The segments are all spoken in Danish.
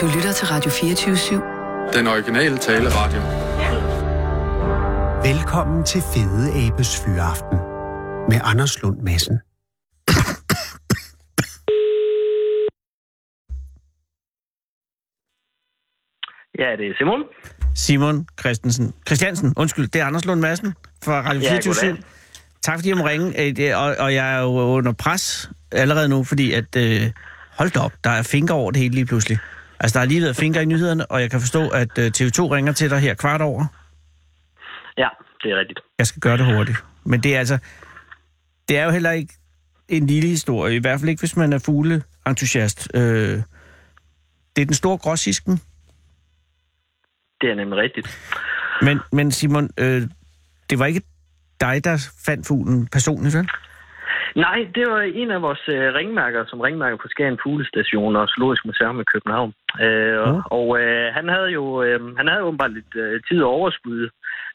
Du lytter til Radio 24-7. Den originale taleradio. Velkommen til Fede Abes Fyraften med Anders Lund Madsen. Ja, det er Simon. Simon Christensen. Christiansen, undskyld, det er Anders Lund Madsen fra Radio Ja, 24 goddag. Tak fordi jeg må ringe, Øh, og, og jeg er jo under pres allerede nu, fordi at, øh, hold da op, der er finker over det hele lige pludselig. Altså, der har lige været finker i nyhederne, og jeg kan forstå, at øh, TV2 ringer til dig her kvart over. Ja, det er rigtigt. Jeg skal gøre det hurtigt. Men det er altså, det er jo heller ikke en lille historie, i hvert fald ikke, hvis man er fugleentusiast. Øh, det er den store gråsisken, Det er nemlig rigtigt. Men, men Simon, øh, det var ikke dig, der fandt fuglen personligt, vel? Nej, det var en af vores øh, ringmærker, som ringmærker på Skagen Fuglestation og Zoologisk Museum i København. Øh, og Mm. og øh, han havde jo øh, han havde åbenbart lidt øh, tid og overskud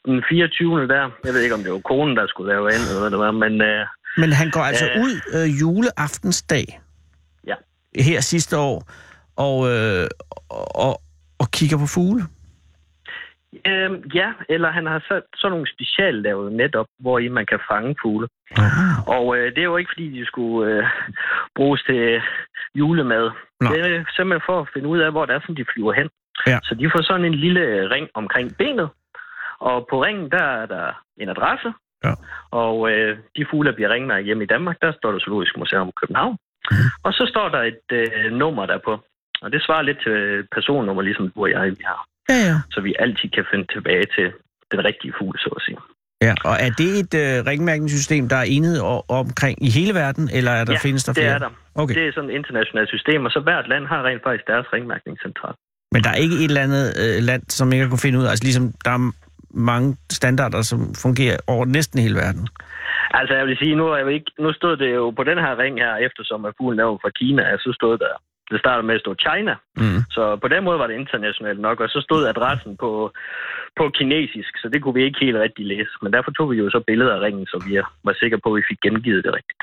den 24. der. Jeg ved ikke, om det var konen, der skulle lave ind, eller hvad det var, men øh, Men han går altså Øh. ud øh, juleaftensdag ja. her sidste år og, øh, og, og kigger på fugle. Øh, ja, eller han har så, sådan nogle speciallavet net op, hvor i man kan fange fugle. Og øh, det er jo ikke, fordi de skulle øh, bruges til julemad. Nej. Det er simpelthen for at finde ud af, hvor det er, som de flyver hen. Ja. Så de får sådan en lille ring omkring benet. Og på ringen, der er der en adresse. Ja. Og øh, de fugle, der bliver ringmærket hjemme i Danmark, der står der Zoologisk Museum København. Mhm. Og så står der et øh, nummer derpå. Og det svarer lidt til personnummer, ligesom du og jeg vi har. Ja, ja. Så vi altid kan finde tilbage til den rigtige fugl, så at sige. ja. Og er det et øh, ringmærkningssystem, der er enhed o- omkring i hele verden, eller er der, ja, findes der det flere? er der. Okay. Det er sådan et internationalt system, og så hvert land har rent faktisk deres ringmærkningscentral. Men der er ikke et eller andet øh, land, som ikke har kunne finde ud af, altså ligesom der er mange standarder, som fungerer over næsten hele verden. Altså jeg vil sige, nu, er jeg ikke, nu stod det jo på den her ring her, eftersom at fuglen er jo fra Kina, så stod der, det startede med at stå China. Mm. Så på den måde var det internationalt nok, og så stod adressen på, på kinesisk, så det kunne vi ikke helt rigtig læse. Men derfor tog vi jo så billeder af ringen, så vi var sikre på, at vi fik gengivet det rigtigt.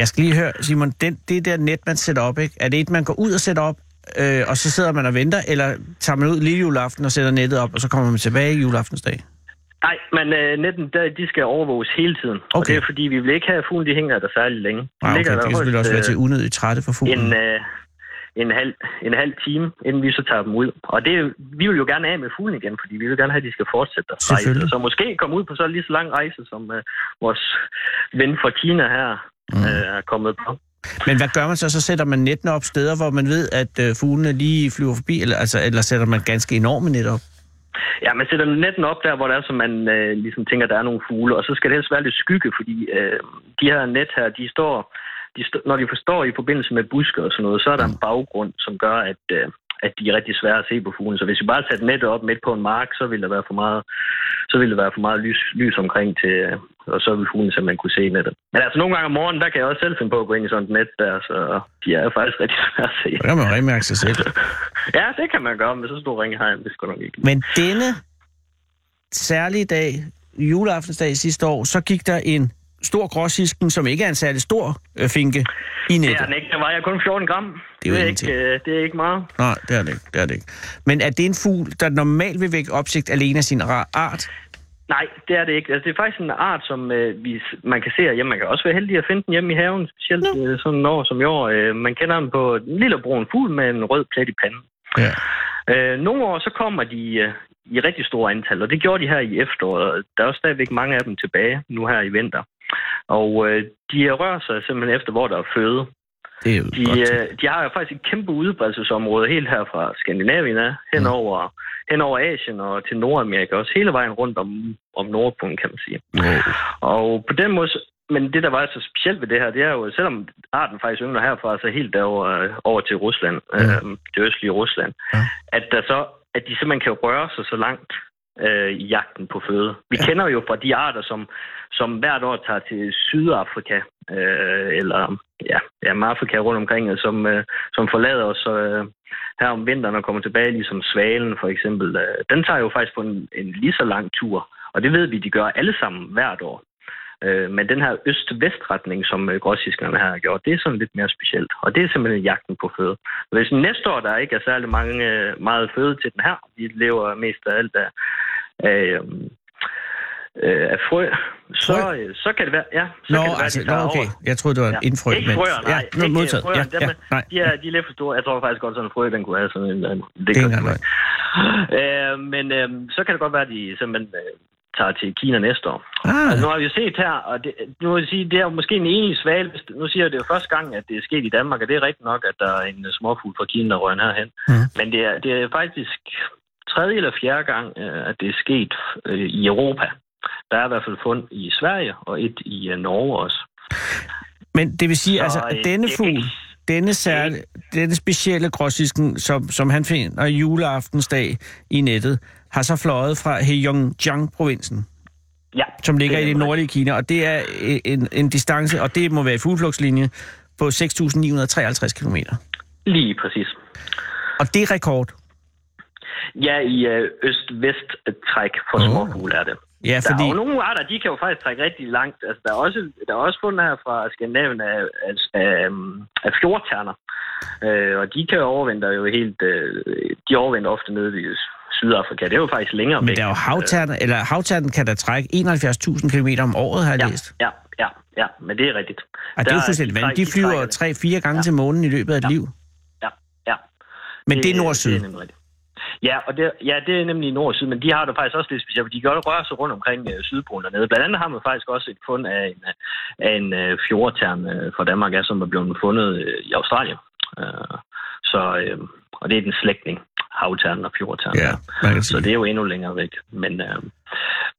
Jeg skal lige høre, Simon, den, det der net, man sætter op, ikke? er det et, man går ud og sætter op, øh, og så sidder man og venter, eller tager man ud lige juleaften og sætter nettet op, og så kommer man tilbage i juleaftensdag? Nej, men øh, netten, der, de skal overvåges hele tiden. Og Okay. det er fordi, vi vil ikke have, at fuglen de hænger der særlig længe. De Nej, okay, ligger det der kan selvfølgelig højst, også være øh, til unødigt trætte for fuglen. en, øh, en, halv, en halv time, inden vi så tager dem ud. Og det, vi vil jo gerne af med fuglen igen, fordi vi vil gerne have, at de skal fortsætte deres rejse. Så måske komme ud på så lige så lang rejse, som øh, vores ven fra Kina her Mm. øh, er kommet på. Men hvad gør man så? Så sætter man nettene op steder, hvor man ved, at øh, fuglene lige flyver forbi, eller, altså, eller sætter man ganske enorme net op? Ja, man sætter netten op der, hvor der er, så man øh, ligesom tænker, der er nogle fugle. Og så skal det helst være lidt skygge, fordi øh, de her net her, de står, de når de forstår i forbindelse med busker og sådan noget, så er der en baggrund, som gør, at, øh, at de er rigtig svære at se på fuglen. Så hvis vi bare satte nettet op midt på en mark, så ville der være for meget, så ville der være for meget lys, lys omkring til, øh, og så ville fuglen simpelthen kunne se nettet. Men altså nogle gange om morgenen, der kan jeg også selv finde på at gå ind i sådan et net der, så de er faktisk rigtig svære at se. Så kan man remærke sig selv. Ja, det kan man gøre, men så stor jeg, det skal nok ikke. Men denne særlige dag, juleaftensdag sidste år, så gik der en stor gråsisken, som ikke er en særlig stor øh, finke, i Det nettet. er den ikke. Var jeg kun 14 gram. Det er det, er ikke, øh, det er ikke meget. Nej, det er det ikke. Det er det ikke. Men er det en fugl, der normalt vil vække opsigt alene af sin art? Nej, det er det ikke. Altså, det er faktisk en art, som øh, vi, man kan se hjemme. Man kan også være heldig at finde den hjemme i haven, specielt øh, sådan en år som i år. Øh, man kender den på en lille brun fugl med en rød plet i panden. Ja. Øh, nogle år så kommer de øh, i rigtig store antal, og det gjorde de her i efteråret. Der er også stadigvæk mange af dem tilbage nu her i vinter. Og øh, de rører sig simpelthen efter, hvor der er føde. Det er jo De, godt. øh, de har jo faktisk et kæmpe udbredelsesområde helt her fra Skandinavien af, hen, Mm. over, hen over Asien og til Nordamerika, også hele vejen rundt om, om Nordpolen, kan man sige. Wow. Og på den måde, men det, der var så specielt ved det her, det er jo, selvom arten faktisk yngler herfra, så helt derover over til Rusland, Ja. øh, det østlige Rusland, Ja. at, der så, at de simpelthen kan røre sig så langt øh, i jagten på føde. Vi Ja. kender jo fra de arter, som, som hvert år tager til Sydafrika, øh, eller ja, ja, med Afrika rundt omkring, som, øh, som forlader os øh, her om vinteren og kommer tilbage, ligesom svalen for eksempel. Øh, den tager jo faktisk på en, en lige så lang tur, og det ved vi, de gør alle sammen hvert år. Øh, men den her øst-vest-retning, som øh, grossiskerne har gjort, det er sådan lidt mere specielt. Og det er simpelthen jagten på føde. Hvis næste år der ikke er særlig mange, øh, meget føde til den her, de lever mest af alt af, af, øh, af frø, så, Frø? så kan det være... Ja, så Nå, kan det være, altså, de nå, okay. over. Jeg troede, det var en indfrø. Ikke men- frøer, nej. Ja, ikke modtaget. frøer. Ja, Dem, ja, nej. De, er, de er lidt for store. Jeg tror faktisk godt, sådan en frø, den kunne have sådan en... det Det ikke engang øh, men øh, så kan det godt være, at de simpelthen øh, tager til Kina næste år. Ah, Altså, nu har vi jo set her, og det, nu vil jeg sige, det er måske en enlig svale. Nu siger jeg, det jo første gang, at det er sket i Danmark, og det er rigtigt nok, at der er en øh, småfugl fra Kina, der rører herhen. Mhm. Men det er, det er faktisk tredje eller fjerde gang, øh, at det er sket øh, i Europa. Der er i hvert fald fund i Sverige, og et i øh, Norge også. men det vil sige, Så, altså, øh, denne er fugl, denne, særlig, denne specielle gråsisken, som, som han finder juleaftensdag i nettet, har så fløjet fra Heilongjiang-provinsen, Ja, som ligger det i det nordlige Kina, og det er en, en distance, og det må være i fugleflugtslinje, på 6.953 km. Lige præcis. Og det er rekord. Ja, i øh, øst-vest-træk for Åh. småfugle er det. Ja, Der er fordi... jo nogle arter, de kan jo faktisk trække rigtig langt. Altså, der er også, der er også fundet her fra Skandinavien af, af, af, af fjordterner. Øh, og de kan jo overvintre jo helt... Øh, de overvinter ofte nede i Sydafrika. Det er jo faktisk længere Men væk. der er jo havternen, eller havternen kan da trække 71.000 km om året, har jeg Ja, læst. ja, ja, ja, men det er rigtigt. Og det er jo Der- fuldstændig de vanvittigt. De flyver trækker det. tre-fire gange Ja. til månen i løbet af et Ja. liv. Ja, ja. Men det er nord-syd. Det er rigtigt. Ja, og det, ja, det er nemlig nord og syd, men de har det faktisk også lidt specielt, for de gør det røre sig rundt omkring øh, Sydpolen dernede. Blandt andet har man faktisk også et fund af en, øh, af en øh, fjordtern øh, fra Danmark, ja, som er blevet fundet øh, i Australien. Øh, så, øh, og det er den slægtning, havternen og fjordternen. Ja, Så det er jo endnu længere væk. Men, øh,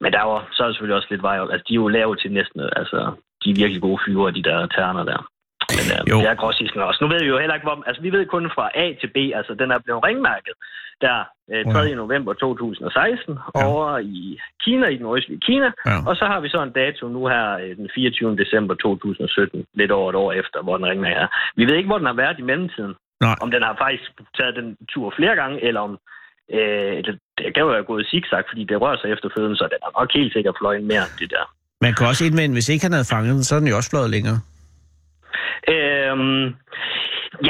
men der er jo, så er der selvfølgelig også lidt vej op. Altså, de er jo lavet til næsten, altså, de er virkelig gode flyver, de der terner der. Men øh, Jo. det er gråsisken også. Nu ved vi jo heller ikke, hvor... Altså, vi ved kun fra A til B. Altså, den er blevet ringmærket der øh, 3. Ja. november 2016 Ja. over i Kina, i den nordøstlige Kina. Ja. Og så har vi så en dato nu her øh, den 24. december 2017, lidt over et år efter, hvor den ringmærker er. Vi ved ikke, hvor den har været i mellemtiden. Nej. Om den har faktisk taget den tur flere gange, eller om øh, det, det kan jo have gået zigzag, fordi det rører sig efter føden, så den har nok helt sikkert fløjet mere end det der. Man kan også indvende, hvis ikke han havde fanget den, så er den jo også fløjet længere. Øhm,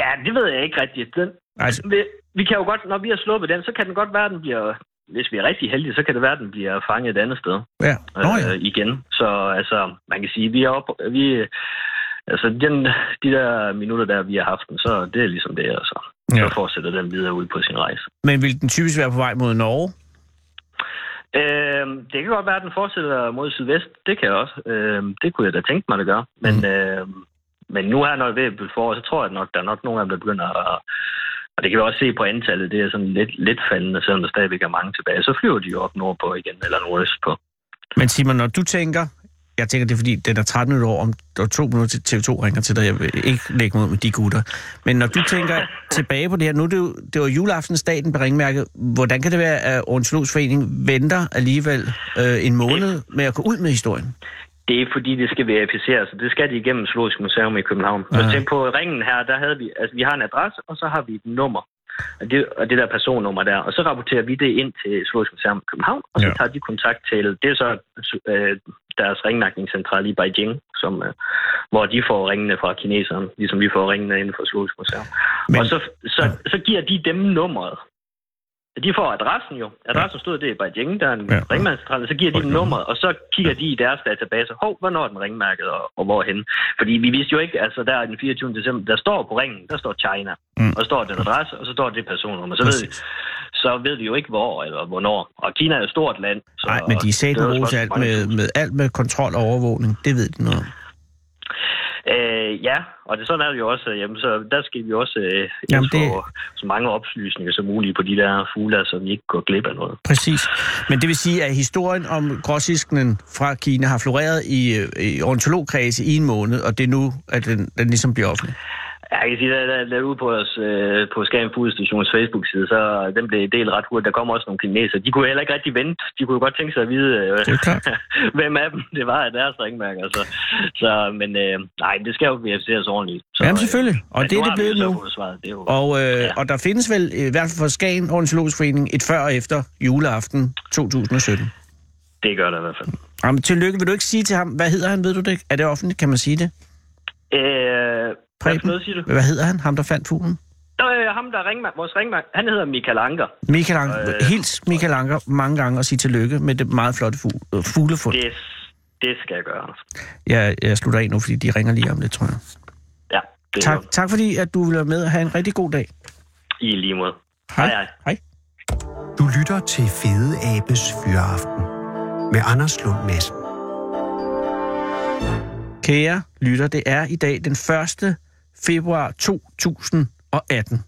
ja, det ved jeg ikke rigtigt. Den, Altså, vi, vi kan jo godt, når vi har sluppet den, så kan den godt være, at den bliver, hvis vi er rigtig heldige, så kan det være, at den bliver fanget et andet sted ja. Nå ja. øh, igen. Så altså, man kan sige, vi er op, vi, altså den, de der minutter, der vi har haft den, så det er ligesom det, altså. Ja. Så fortsætter den videre ud på sin rejse. Men vil den typisk være på vej mod Norge? Øhm, det kan godt være, at den fortsætter mod sydvest. Det kan jeg også. Øhm, det kunne jeg da tænke mig, at gøre. Men, Mm. øhm, men nu her, når det er forår, så tror jeg nok, der er nok nogle af dem, der begynder at... Og det kan vi også se på antallet. Det er sådan lidt, lidt faldende, selvom der stadigvæk er mange tilbage. Så flyver de jo op nordpå igen, eller nordøst på. Men Simon, når du tænker... Jeg tænker, det er fordi, den er 13 minutter over, om der er to minutter til TV2 ringer til dig. Jeg vil ikke lægge ud med de gutter. Men når du tænker tilbage på det her, nu er det, jo, det var juleaftensdag, den beringmærket. Hvordan kan det være, at Forening venter alligevel øh, en måned med at gå ud med historien? Det er fordi, det skal verificeres, og det skal de igennem Zoologisk Museum i København. Ja. Og tænk på ringen her, der havde vi, altså vi har en adresse, og så har vi et nummer. Og det, og det der personnummer der. Og så rapporterer vi det ind til Zoologisk Museum i København, og så ja. tager de kontakt til, det er så øh, deres ringmærkningscentral i Beijing, som, øh, hvor de får ringene fra kineserne, ligesom vi får ringene inden for Zoologisk Museum. Men- og så, så, så giver de dem nummeret. De får adressen jo. Adressen stod det i Beijing, der er en Ja. ringmærkningscentral, så giver de dem nummeret, og så kigger de i deres database, hov, hvornår er den ringmærket, og, og hvorhen. Fordi vi vidste jo ikke, altså der den 24. december, der står på ringen, der står China, Mm. og står den adresse, og så står det personnummer. Så ved, vi. Så ved vi jo ikke, hvor eller hvornår. Og Kina er jo et stort land. Nej, men de er den et til alt med, med, alt med kontrol og overvågning. Det ved de noget om. Øh, ja, og det, sådan er det jo også. Jamen, så der skal vi også øh, Jamen, det- få så mange oplysninger som muligt på de der fugle, så vi ikke går glip af noget. Præcis. Men det vil sige, at historien om gråsiskenen fra Kina har floreret i, øh, i ornitologkredse i en måned, og det er nu, at den, den ligesom bliver offentlig. Jeg kan sige, at der, der ude på, os, øh, på Skagen Fuglestations Facebook-side, så den blev delt ret hurtigt. Der kommer også nogle kineser. De kunne heller ikke rigtig vente. De kunne jo godt tænke sig at vide, øh, Det er hvem af dem det var af deres ringmærker. Så, så, men øh, nej, det skal jo verificeres ordentligt. Så, Jamen selvfølgelig, og men det er det har vi blevet nu. Svaret. Det er jo, Og, øh, Ja. og der findes vel, i hvert fald for Skagen Ornitologisk Forening, et før og efter juleaften 2017. Det gør det i hvert fald. Jamen, tillykke. Vil du ikke sige til ham, hvad hedder han, ved du det? Er det offentligt, kan man sige det? Øh, Preben? for noget siger du? Hvad hedder han, ham der fandt fuglen? Der er ham, der er ringmand, vores ringmand. Han hedder Michael Anker. Michael Anker. Øh. Hils Michael Anker mange gange og sige tillykke med det meget flotte fu- øh, fuglefund. Det, det skal jeg gøre, Anders. Jeg, jeg slutter af nu, fordi de ringer lige om lidt, tror jeg. Ja, det er Tak, godt. tak fordi, at du vil være med og have en rigtig god dag. I lige måde. Hej. Hej, hej. Du lytter til Fede Abes Fyraften med Anders Lund Madsen. Kære lytter, det er i dag den 1 februar 2018.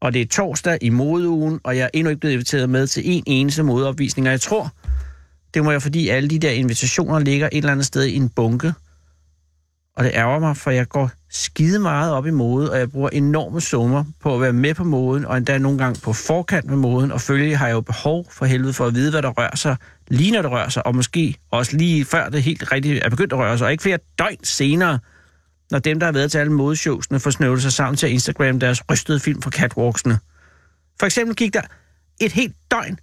Og det er torsdag i modeugen, og jeg er endnu ikke blevet inviteret med til en eneste modeopvisning. Og jeg tror, det må jeg, fordi alle de der invitationer ligger et eller andet sted i en bunke. Og det ærger mig, for jeg går skide meget op i mode, og jeg bruger enorme summer på at være med på moden, og endda nogle gange på forkant med moden, og følgelig har jeg jo behov for helvede for at vide, hvad der rører sig, lige når det rører sig, og måske også lige før det helt rigtigt er begyndt at røre sig, og ikke flere døgn senere, når dem, der har været til alle modeshowsene, får snøvlet sig sammen til at Instagram deres rystede film fra catwalksene. For eksempel gik der et helt døgn,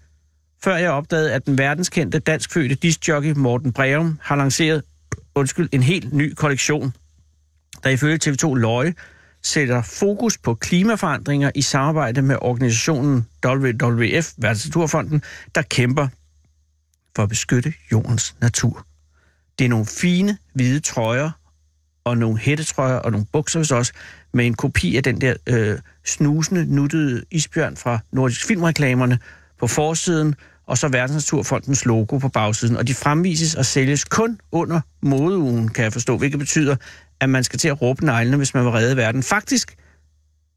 før jeg opdagede, at den verdenskendte danskfødte discjockey Morten Breum har lanceret undskyld, en helt ny kollektion, der ifølge TV2 Løje sætter fokus på klimaforandringer i samarbejde med organisationen WWF, Verdensnaturfonden, der kæmper for at beskytte jordens natur. Det er nogle fine hvide trøjer, og nogle hættetrøjer og nogle bukser hos os, med en kopi af den der øh, snusende, nuttede isbjørn fra Nordisk Filmreklamerne på forsiden, og så Verdensnaturfondens logo på bagsiden. Og de fremvises og sælges kun under modeugen, kan jeg forstå, hvilket betyder, at man skal til at råbe neglene, hvis man vil redde verden. Faktisk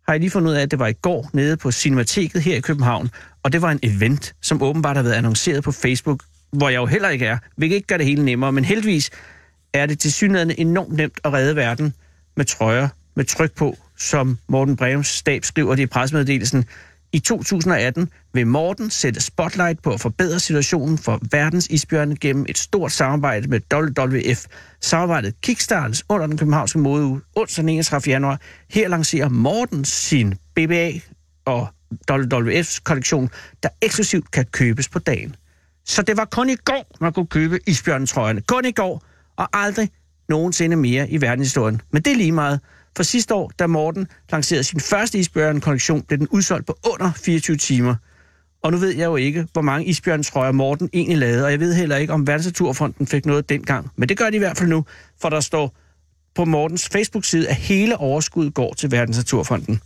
har jeg lige fundet ud af, at det var i går nede på Cinemateket her i København, og det var en event, som åbenbart har været annonceret på Facebook, hvor jeg jo heller ikke er, hvilket ikke gør det hele nemmere, men heldigvis er det til synligheden enormt nemt at redde verden med trøjer med tryk på, som Morten Breums stab skriver det i pressemeddelelsen. I 2018 vil Morten sætte spotlight på at forbedre situationen for verdens isbjørne gennem et stort samarbejde med WWF. Samarbejdet kickstartes under den københavnske modeuge onsdag den 31. januar. Her lancerer Morten sin BBA og WWF's kollektion, der eksklusivt kan købes på dagen. Så det var kun i går, man kunne købe isbjørnetrøjerne. Kun i går, og aldrig nogensinde mere i verdenshistorien. Men det er lige meget. For sidste år, da Morten lancerede sin første isbjørn-kollektion, blev den udsolgt på under 24 timer. Og nu ved jeg jo ikke, hvor mange isbjørnstrøjer Morten egentlig lavede, og jeg ved heller ikke, om Verdensnaturfonden fik noget dengang. Men det gør de i hvert fald nu, for der står på Mortens Facebook-side, at hele overskuddet går til Verdensnaturfonden.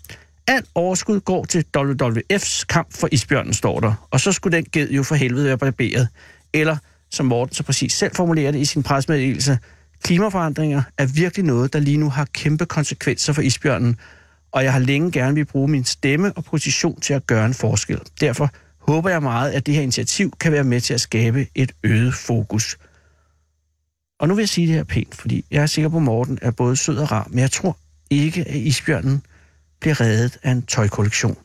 Alt overskud går til WWF's kamp for isbjørnen, står der. Og så skulle den ged jo for helvede være barberet. Eller, som Morten så præcis selv formulerer det i sin presmeddelelse, klimaforandringer er virkelig noget, der lige nu har kæmpe konsekvenser for isbjørnen, og jeg har længe gerne vil bruge min stemme og position til at gøre en forskel. Derfor håber jeg meget, at det her initiativ kan være med til at skabe et øget fokus. Og nu vil jeg sige det her pænt, fordi jeg er sikker på, at Morten er både sød og rar, men jeg tror ikke, at isbjørnen bliver reddet af en tøjkollektion.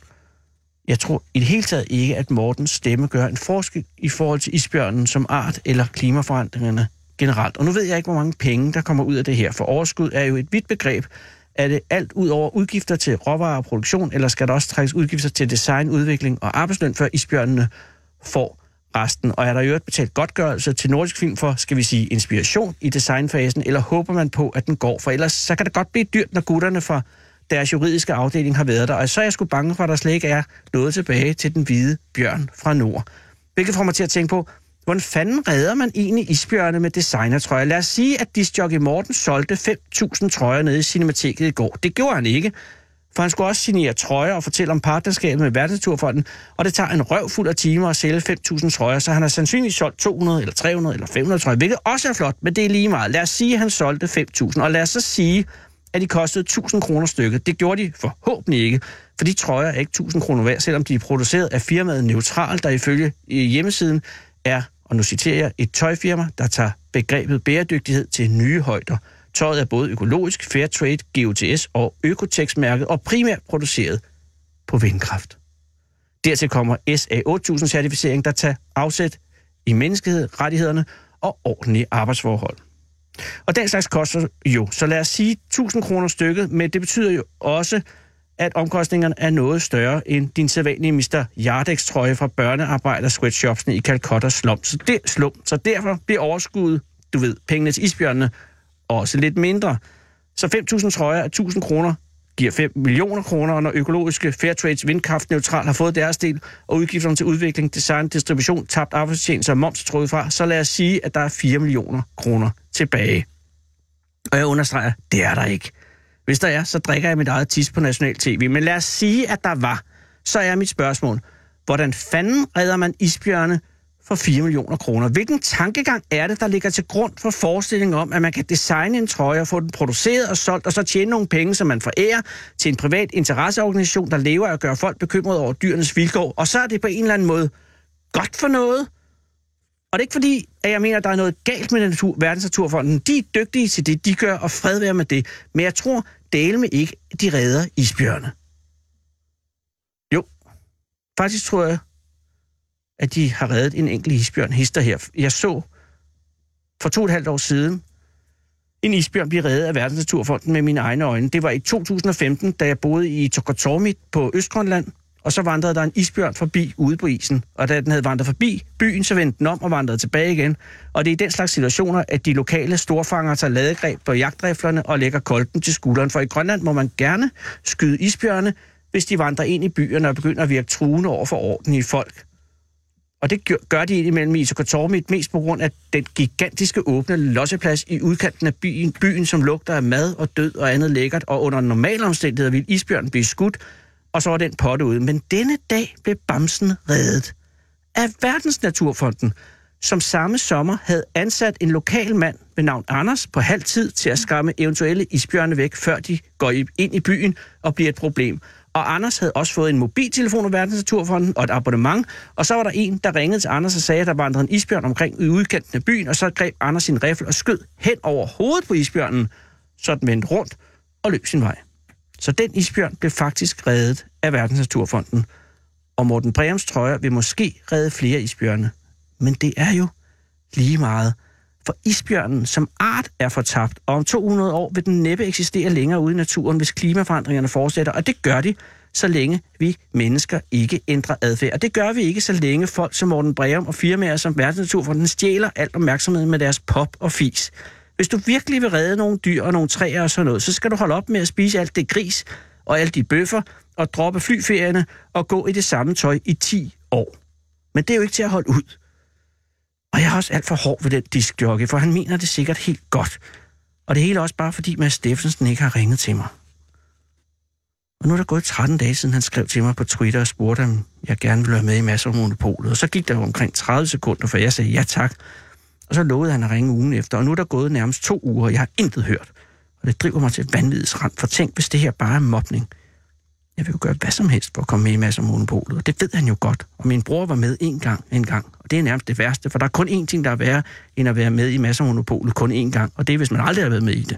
Jeg tror i det hele taget ikke, at Mortens stemme gør en forskel i forhold til isbjørnen som art eller klimaforandringerne generelt. Og nu ved jeg ikke, hvor mange penge, der kommer ud af det her, for overskud er jo et vidt begreb. Er det alt ud over udgifter til råvarer og produktion, eller skal der også trækkes udgifter til design, udvikling og arbejdsløn, før isbjørnene får resten? Og er der i øvrigt betalt godtgørelse til Nordisk Film for, skal vi sige, inspiration i designfasen, eller håber man på, at den går? For ellers så kan det godt blive dyrt, når gutterne fra deres juridiske afdeling har været der. Og så er jeg sgu bange for, at der slet ikke er noget tilbage til den hvide bjørn fra nord. Hvilket får mig til at tænke på, hvordan fanden redder man egentlig isbjørne med designertrøjer? Lad os sige, at disjockey Morten solgte 5.000 trøjer nede i Cinemateket i går. Det gjorde han ikke, for han skulle også signere trøjer og fortælle om partnerskabet med Verdensnaturfonden, og det tager en røvfuld af timer at sælge 5.000 trøjer, så han har sandsynligvis solgt 200 eller 300 eller 500 trøjer, hvilket også er flot, men det er lige meget. Lad os sige, at han solgte 5.000, og lad os så sige, at de kostede 1000 kroner stykket. Det gjorde de forhåbentlig ikke, for de trøjer er ikke 1000 kroner værd, selvom de er produceret af firmaet Neutral, der ifølge hjemmesiden er, og nu citerer jeg, et tøjfirma, der tager begrebet bæredygtighed til nye højder. Tøjet er både økologisk, fair trade, GOTS og Økotex-mærket og primært produceret på vindkraft. Dertil kommer SA8000-certificering, der tager afsæt i menneskerettighederne og ordentlige arbejdsforhold. Og den slags koster jo, så lad os sige 1000 kroner stykket, men det betyder jo også, at omkostningerne er noget større end din sædvanlige Mr. Yardex-trøje fra børnearbejder sweatshopsene i Calcutta slum. Så, det, slum. så derfor bliver overskuddet, du ved, pengene til isbjørnene også lidt mindre. Så 5.000 trøjer er 1.000 kroner giver 5 millioner kroner, og når økologiske Fairtrades Vindkraft Neutral har fået deres del, og udgifterne til udvikling, design, distribution, tabt arbejdstjeneste og moms trådet fra, så lad os sige, at der er 4 millioner kroner tilbage. Og jeg understreger, det er der ikke. Hvis der er, så drikker jeg mit eget tis på national tv. Men lad os sige, at der var. Så er mit spørgsmål, hvordan fanden redder man isbjørne for 4 millioner kroner? Hvilken tankegang er det, der ligger til grund for forestillingen om, at man kan designe en trøje og få den produceret og solgt, og så tjene nogle penge, som man forærer til en privat interesseorganisation, der lever af at gøre folk bekymrede over dyrenes vilkår, og så er det på en eller anden måde godt for noget? Og det er ikke fordi, at jeg mener, at der er noget galt med natur, Verdensnaturfonden. De er dygtige til det, de gør, og fred være med det. Men jeg tror, dele med ikke, de redder isbjørne. Jo, faktisk tror jeg, at de har reddet en enkelt isbjørn hister her. Jeg så for to og et halvt år siden en isbjørn blive reddet af Verdensnaturfonden med mine egne øjne. Det var i 2015, da jeg boede i Tokotormit på Østgrønland, og så vandrede der en isbjørn forbi ude på isen. Og da den havde vandret forbi byen, så vendte den om og vandrede tilbage igen. Og det er i den slags situationer, at de lokale storfanger tager ladegreb på jagtriflerne og lægger kolben til skulderen. For i Grønland må man gerne skyde isbjørne, hvis de vandrer ind i byerne og begynder at virke truende over for orden i folk. Og det gør de imellem i og mest på grund af den gigantiske åbne losseplads i udkanten af byen, byen, som lugter af mad og død og andet lækkert, og under normale omstændigheder ville isbjørnen blive skudt, og så var den potte ude. Men denne dag blev Bamsen reddet af Verdensnaturfonden, som samme sommer havde ansat en lokal mand ved navn Anders på halv tid til at skræmme eventuelle isbjørne væk, før de går ind i byen og bliver et problem. Og Anders havde også fået en mobiltelefon af Verdensnaturfonden og et abonnement, og så var der en, der ringede til Anders og sagde, at der vandrede en isbjørn omkring i udkanten af byen, og så greb Anders sin riffel og skød hen over hovedet på isbjørnen, så den vendte rundt og løb sin vej. Så den isbjørn blev faktisk reddet af Verdensnaturfonden. Og Morten Breums trøjer vil måske redde flere isbjørne. Men det er jo lige meget. For isbjørnen som art er fortabt, og om 200 år vil den næppe eksistere længere ude i naturen, hvis klimaforandringerne fortsætter. Og det gør de, så længe vi mennesker ikke ændrer adfærd. Og det gør vi ikke, så længe folk som Morten Breum og firmaer som Verdensnaturfonden stjæler alt opmærksomhed med deres pop og fis. Hvis du virkelig vil redde nogle dyr og nogle træer og sådan noget, så skal du holde op med at spise alt det gris og alle de bøffer og droppe flyferierne og gå i det samme tøj i 10 år. Men det er jo ikke til at holde ud. Og jeg er også alt for hård ved den diskjockey, for han mener det sikkert helt godt. Og det hele er også bare fordi Mads Steffensen ikke har ringet til mig. Og nu er der gået 13 dage siden, han skrev til mig på Twitter og spurgte, om jeg gerne ville være med i masser af monopolet. Og så gik der jo omkring 30 sekunder, for jeg sagde ja tak. Og så lovede han at ringe ugen efter, og nu er der gået nærmest to uger, og jeg har intet hørt. Og det driver mig til vanvidsrand, for tænk, hvis det her bare er mobning. Jeg vil jo gøre hvad som helst for at komme med i masser af monopolet, og det ved han jo godt. Og min bror var med en gang, en gang, det er nærmest det værste, for der er kun én ting, der er værre, end at være med i masser monopolet kun én gang, og det er, hvis man aldrig har været med i det.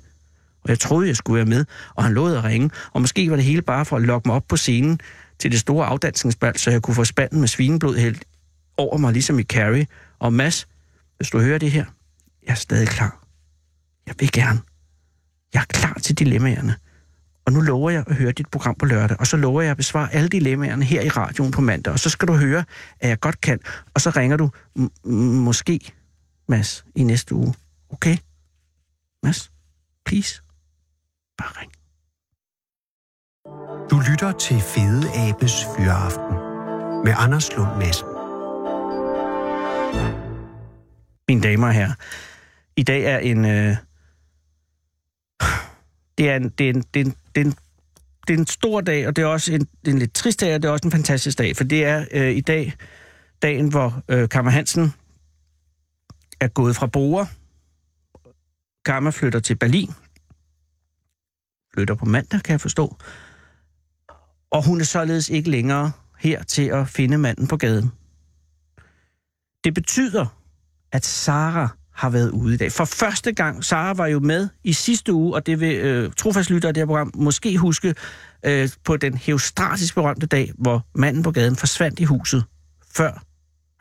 Og jeg troede, jeg skulle være med, og han lovede at ringe, og måske var det hele bare for at lokke mig op på scenen til det store afdansningsbal, så jeg kunne få spanden med svineblod helt over mig, ligesom i Carrie. Og Mads, hvis du hører det her, jeg er stadig klar. Jeg vil gerne. Jeg er klar til dilemmaerne. Og nu lover jeg at høre dit program på lørdag, og så lover jeg at besvare alle dilemmaerne her i radioen på mandag, og så skal du høre, at jeg godt kan, og så ringer du måske, Mads, i næste uge. Okay? Mads, please, bare ring. Du lytter til Fede Abes Fyraften med Anders Lund Madsen. Mine damer og herrer, i dag er en... Øh, det, er en, det, er en, det, er en, det, er en, det er en stor dag, og det er også en, en lidt trist dag, og det er også en fantastisk dag, for det er øh, i dag dagen, hvor øh, Kammer Hansen er gået fra Bore. Kammer flytter til Berlin. Flytter på mandag, kan jeg forstå. Og hun er således ikke længere her til at finde manden på gaden. Det betyder, at Sara har været ude i dag. For første gang, Sara var jo med i sidste uge, og det vil øh, trofast lytter af det her program måske huske, øh, på den heustratisk berømte dag, hvor manden på gaden forsvandt i huset, før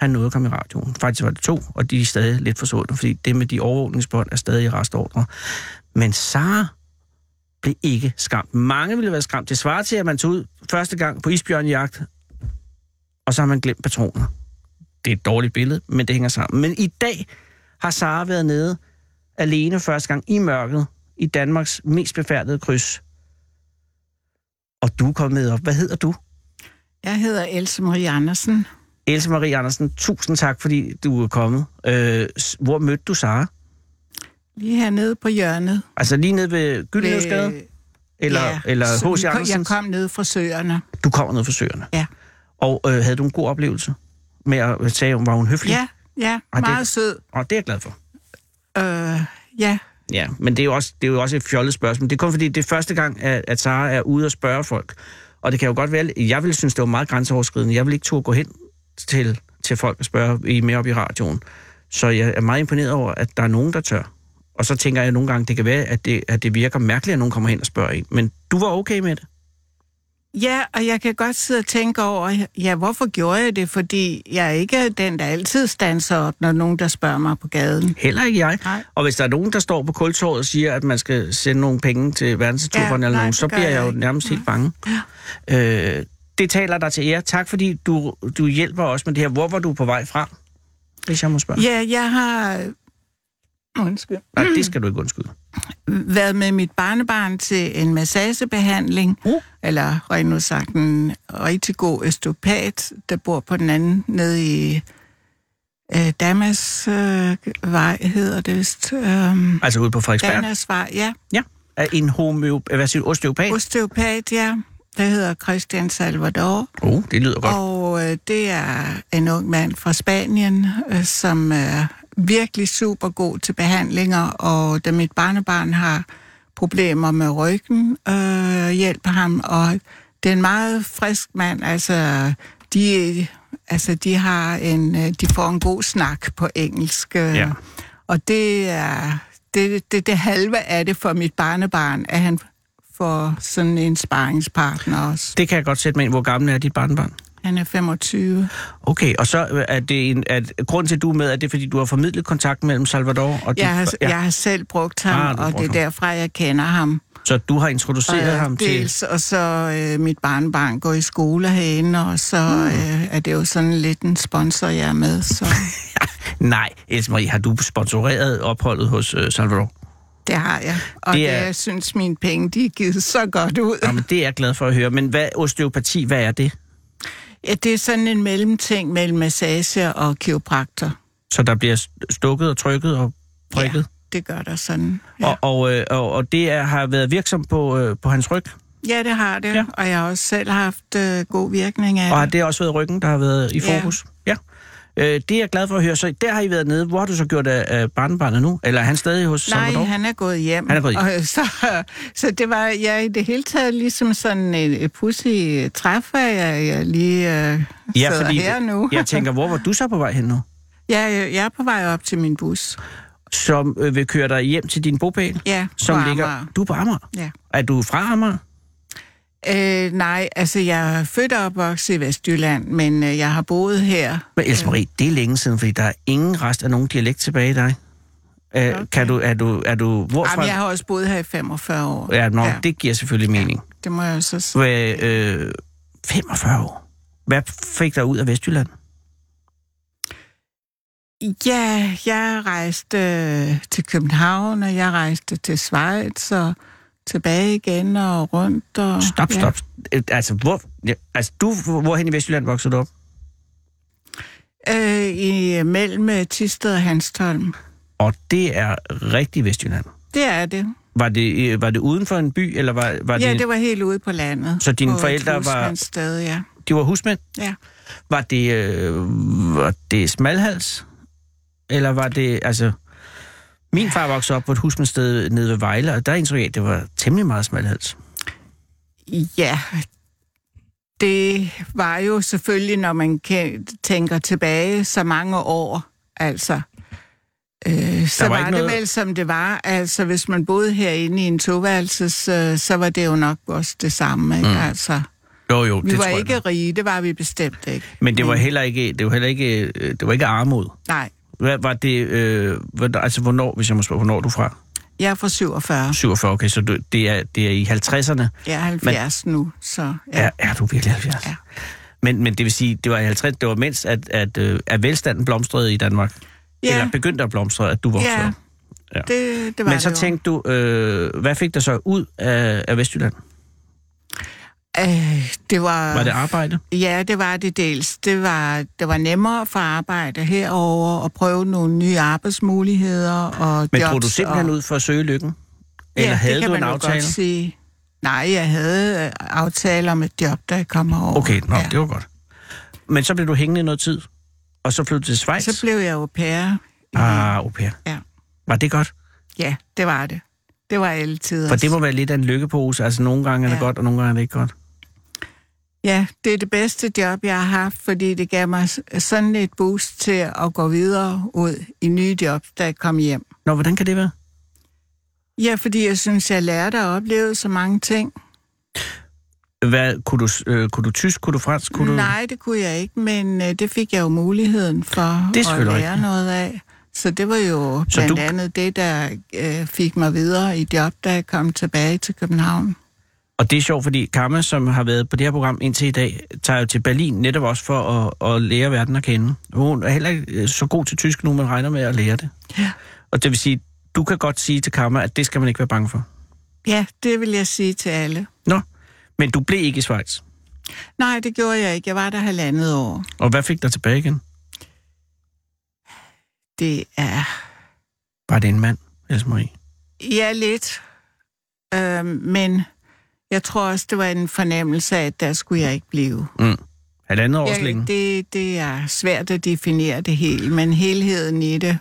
han nåede at komme i radioen. Faktisk var det to, og de er stadig lidt forsvundet, fordi det med de overvågningsbånd er stadig i restordre. Men Sara blev ikke skræmt. Mange ville være skræmt. Det svarer til, at man tog ud første gang på isbjørnjagt, og så har man glemt patroner. Det er et dårligt billede, men det hænger sammen. Men i dag har Sara været nede alene første gang i mørket i Danmarks mest befærdede kryds. Og du er kommet med op. Hvad hedder du? Jeg hedder Else Marie Andersen. Else Marie Andersen, tusind tak, fordi du er kommet. Øh, hvor mødte du Sara? Lige hernede på hjørnet. Altså lige nede ved Gyldenløvsgade? Eller, ja, eller H.C. vi kom- Andersens? Jeg kom ned fra Søerne. Du kommer ned fra Søerne. Ja. Og øh, havde du en god oplevelse med at sige, var hun høflig? Ja, ja, Og det- meget sød. Og det er jeg glad for. Øh, ja, Ja, men det er jo også, det er jo også et fjollet spørgsmål. Det er kun fordi, det er første gang, at, at Sara er ude og spørge folk. Og det kan jo godt være, jeg ville synes, det var meget grænseoverskridende. Jeg vil ikke turde gå hen til, til folk og spørge I er med op i radioen. Så jeg er meget imponeret over, at der er nogen, der tør. Og så tænker jeg nogle gange, det kan være, at det, at det virker mærkeligt, at nogen kommer hen og spørger en. Men du var okay med det? Ja, og jeg kan godt sidde og tænke over, ja, hvorfor gjorde jeg det? Fordi jeg er ikke den, der altid standser op, når nogen, der spørger mig på gaden. Heller ikke jeg. Nej. Og hvis der er nogen, der står på kultorvet og siger, at man skal sende nogle penge til verdensnaturfonden Ja, eller nogen, så bliver jeg jeg jo ikke. nærmest helt bange. Øh, det taler dig til ære. Tak fordi du, du hjælper os med det her. Hvor var du på vej fra? Hvis jeg må spørge. Ja, jeg har... Undskyld. Nej, det skal du ikke undskylde. været med mit barnebarn til en massagebehandling, Uh. eller rent nu sagt en rigtig god østopat, der bor på den anden nede i øh, Damas øh, vej, hedder det vist. Øh, Altså ude på Frederiksberg. Damas vej, ja. Ja. En homøop... Hvad siger du? Osteopat? Osteopat, ja. Der hedder Christian Salvador. Oh, det lyder godt. Og øh, det er en ung mand fra Spanien, øh, som er virkelig super god til behandlinger, og da mit barnebarn har problemer med ryggen, øh, hjælper ham, og det er en meget frisk mand, altså de, altså de har en, øh, de får en god snak på engelsk, øh, Ja. og det er det, det, det halve af det for mit barnebarn, at han får sådan en sparringspartner også. Det kan jeg godt sætte mig ind. Hvor gammel er dit barnebarn? Han er 25. Okay, og så øh, er det en... At, grund til, at du er med, er det, fordi du har formidlet kontakt mellem Salvador og Jeg har, ja. jeg har selv brugt ham, Ah, og brugt det er derfra, jeg kender ham. Så du har introduceret Og, ham til... dels, Og så øh, mit barnbarn går i skole herinde, og så Hmm. øh, er det jo sådan lidt en sponsor, jeg er med. Så Nej, Else Marie, har du sponsoreret opholdet hos øh, Salvador? det har jeg. Og Det er... jeg synes, mine penge de er givet så godt ud. Jamen, det er jeg glad for at høre. Men hvad osteopati, hvad er det? Ja, det er sådan en mellemting mellem massage og kiropraktor. Så der bliver stukket og trykket og prikket? Ja, det gør der sådan. Ja. Ja, Og, og, øh, og, og det er, har været virksom på, øh, på hans ryg? ja det har det. Ja. Ja. Og jeg har også selv haft øh, god virkning af Og har det. det også været ryggen, der har været i Ja. fokus? Ja. Øh, det er jeg glad for at høre. Så der har I været nede. Hvor har du så gjort af, af barnebarnet nu? Eller er han stadig hos Nej, Salvador? han er gået hjem. Han er gået hjem. Og, så, så det var jeg i det hele taget ligesom sådan et, et pussy træf, at jeg, jeg lige øh, Ja, fordi her nu. jeg tænker, hvor var du så på vej hen nu? jeg, jeg er på vej op til min bus. Som øh, vil køre dig hjem til din bopæl? Ja, som ligger... Amager. Du er på Amager? Ja. Er du fra Amager? Øh, nej, altså jeg er født og opvokset i Vestjylland, men øh, jeg har boet her. Men Else Marie, det er længe siden, fordi der er ingen rest af nogen dialekt tilbage i dig. Okay. Okay. Kan du, er du, er du, hvorfra? Jamen, jeg har også boet her i 45 år. Ja, nå, ja. det giver selvfølgelig mening. det må jeg jo så sige. Hvad, øh, 45 år. Hvad fik dig ud af Vestjylland? Ja, jeg rejste øh, til København, og jeg rejste til Schweiz, og tilbage igen og rundt. Og, Stop, ja. stop. Øh, Altså, hvor, ja, altså du, hvorhen i Vestjylland voksede du op? Øh, i mellem Tisted og Hanstholm. Og det er rigtig Vestjylland. Det er det. Var det, øh, var det uden for en by, eller var, var Ja, det, det var helt ude på landet. Så dine forældre var- husmandssted, ja. de var husmænd? ja. Var det, øh, var det smalhals? Eller var det, altså... Min far voksede op på et husmandsted nede ved Vejle, og der indtryk jeg, at det var temmelig meget smalhals. Ja, det var jo selvfølgelig, når man tænker tilbage så mange år, altså. Øh, så var var, var noget- det vel, som det var. Altså, hvis man boede herinde i en toværelses, øh, så var det jo nok også det samme, ikke? Mm. Altså, Jo, jo, vi det var jeg ikke nok. rige, det var vi bestemt ikke. Men det var heller ikke, det var heller ikke, øh, det var ikke armod. Nej, Hvad var det, øh, hvad, altså hvornår, hvis jeg må spørge, hvornår er du fra? Jeg er fra 47. 47, okay, så du, det, er, det er i 50'erne. Jeg er 70 men, nu, så... Ja. Er, er du virkelig 70? Ja. Men, men det vil sige, det var i 50, det var mens, at, at, øh, at velstanden blomstrede i Danmark. Ja. Eller begyndte at blomstre, at du voksede Ja, op. ja. Det, det var Men så det jo. tænkte du, øh, hvad fik dig så ud af, af Vestjylland? Øh, det var... Var det arbejde? Ja, det var det dels. Det var, det var nemmere for at arbejde herover og prøve nogle nye arbejdsmuligheder og Men drog du simpelthen og, ud for at søge lykken? Eller ja, havde det kan du en man aftale? Godt sige. Nej, jeg havde øh, aftaler om et job, da jeg kom herover. Okay, nå, ja. det var godt. Men så blev du hængende i noget tid, og så flyttede til Schweiz? Så blev jeg au pair. Ah, au pair. Ja. Var det godt? Ja, det var det. Det var alle tider. For det må være lidt af en lykkepose. Altså, nogle gange er det Ja. godt, og nogle gange er det ikke godt. Ja, det er det bedste job, jeg har haft, fordi det gav mig sådan et boost til at gå videre ud i nye jobs, da jeg kom hjem. Nå, hvordan kan det være? Ja, fordi jeg synes, jeg lærte at opleve så mange ting. Hvad, kunne, du, øh, kunne du tysk, kunne du fransk? Kunne du... Nej, det kunne jeg ikke, men øh, det fik jeg jo muligheden for Det at lære rigtigt. noget af. Så det var jo Så blandt du- andet det, der øh, fik mig videre i job, da jeg kom tilbage til København. Og det er sjovt, fordi Karma, som har været på det her program indtil i dag, tager jo til Berlin netop også for at, at lære verden at kende. Hun er heller ikke øh, så god til tysk nu, man regner med at lære det. Ja. Og det vil sige, du kan godt sige til Karma, at det skal man ikke være bange for. Ja, det vil jeg sige til alle. Nå, men du blev ikke i Schweiz. Nej, det gjorde jeg ikke. Jeg var der halvandet år. Og hvad fik dig tilbage igen? Det er... Var det en mand, Else Marie? Ja, lidt. Øh, men jeg tror også, det var en fornemmelse af, at der skulle jeg ikke blive. Mm. Halvandet års længe. det, det er svært at definere det hele, men helheden i det.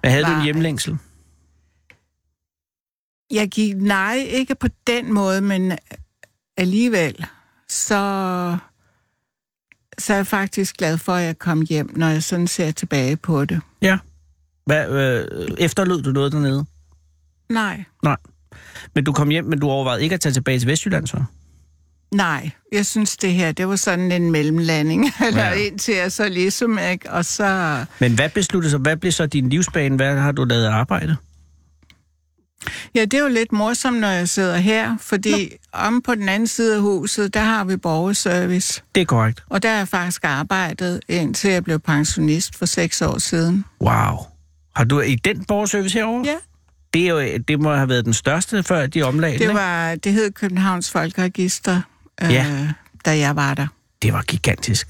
Hvad havde du en var- hjemlængsel? Jeg gik, nej, ikke på den måde, men alligevel, så, så er jeg faktisk glad for, at jeg kom hjem, når jeg sådan ser tilbage på det. Ja. Hvad, øh, efterlod du noget dernede? Nej, Nej. Men du kom hjem, men du overvejede ikke at tage tilbage til Vestjylland så? nej, jeg synes det her, det var sådan en mellemlanding, eller Ja. indtil jeg så ligesom, ikke? Og så, Men hvad besluttede så? Hvad blev så din livsbane? Hvad har du lavet arbejde? ja, det er jo lidt morsomt, når jeg sidder her, fordi om på den anden side af huset, der har vi borgerservice. Det er korrekt. Og der har jeg faktisk arbejdet, indtil jeg blev pensionist for seks år siden. Wow. Har du i den borgerservice herovre? Ja. Det, er jo, det må have været den største, før de omlagde Det, var, det hed Københavns Folkeregister, øh, Ja. da jeg var der. Det var gigantisk.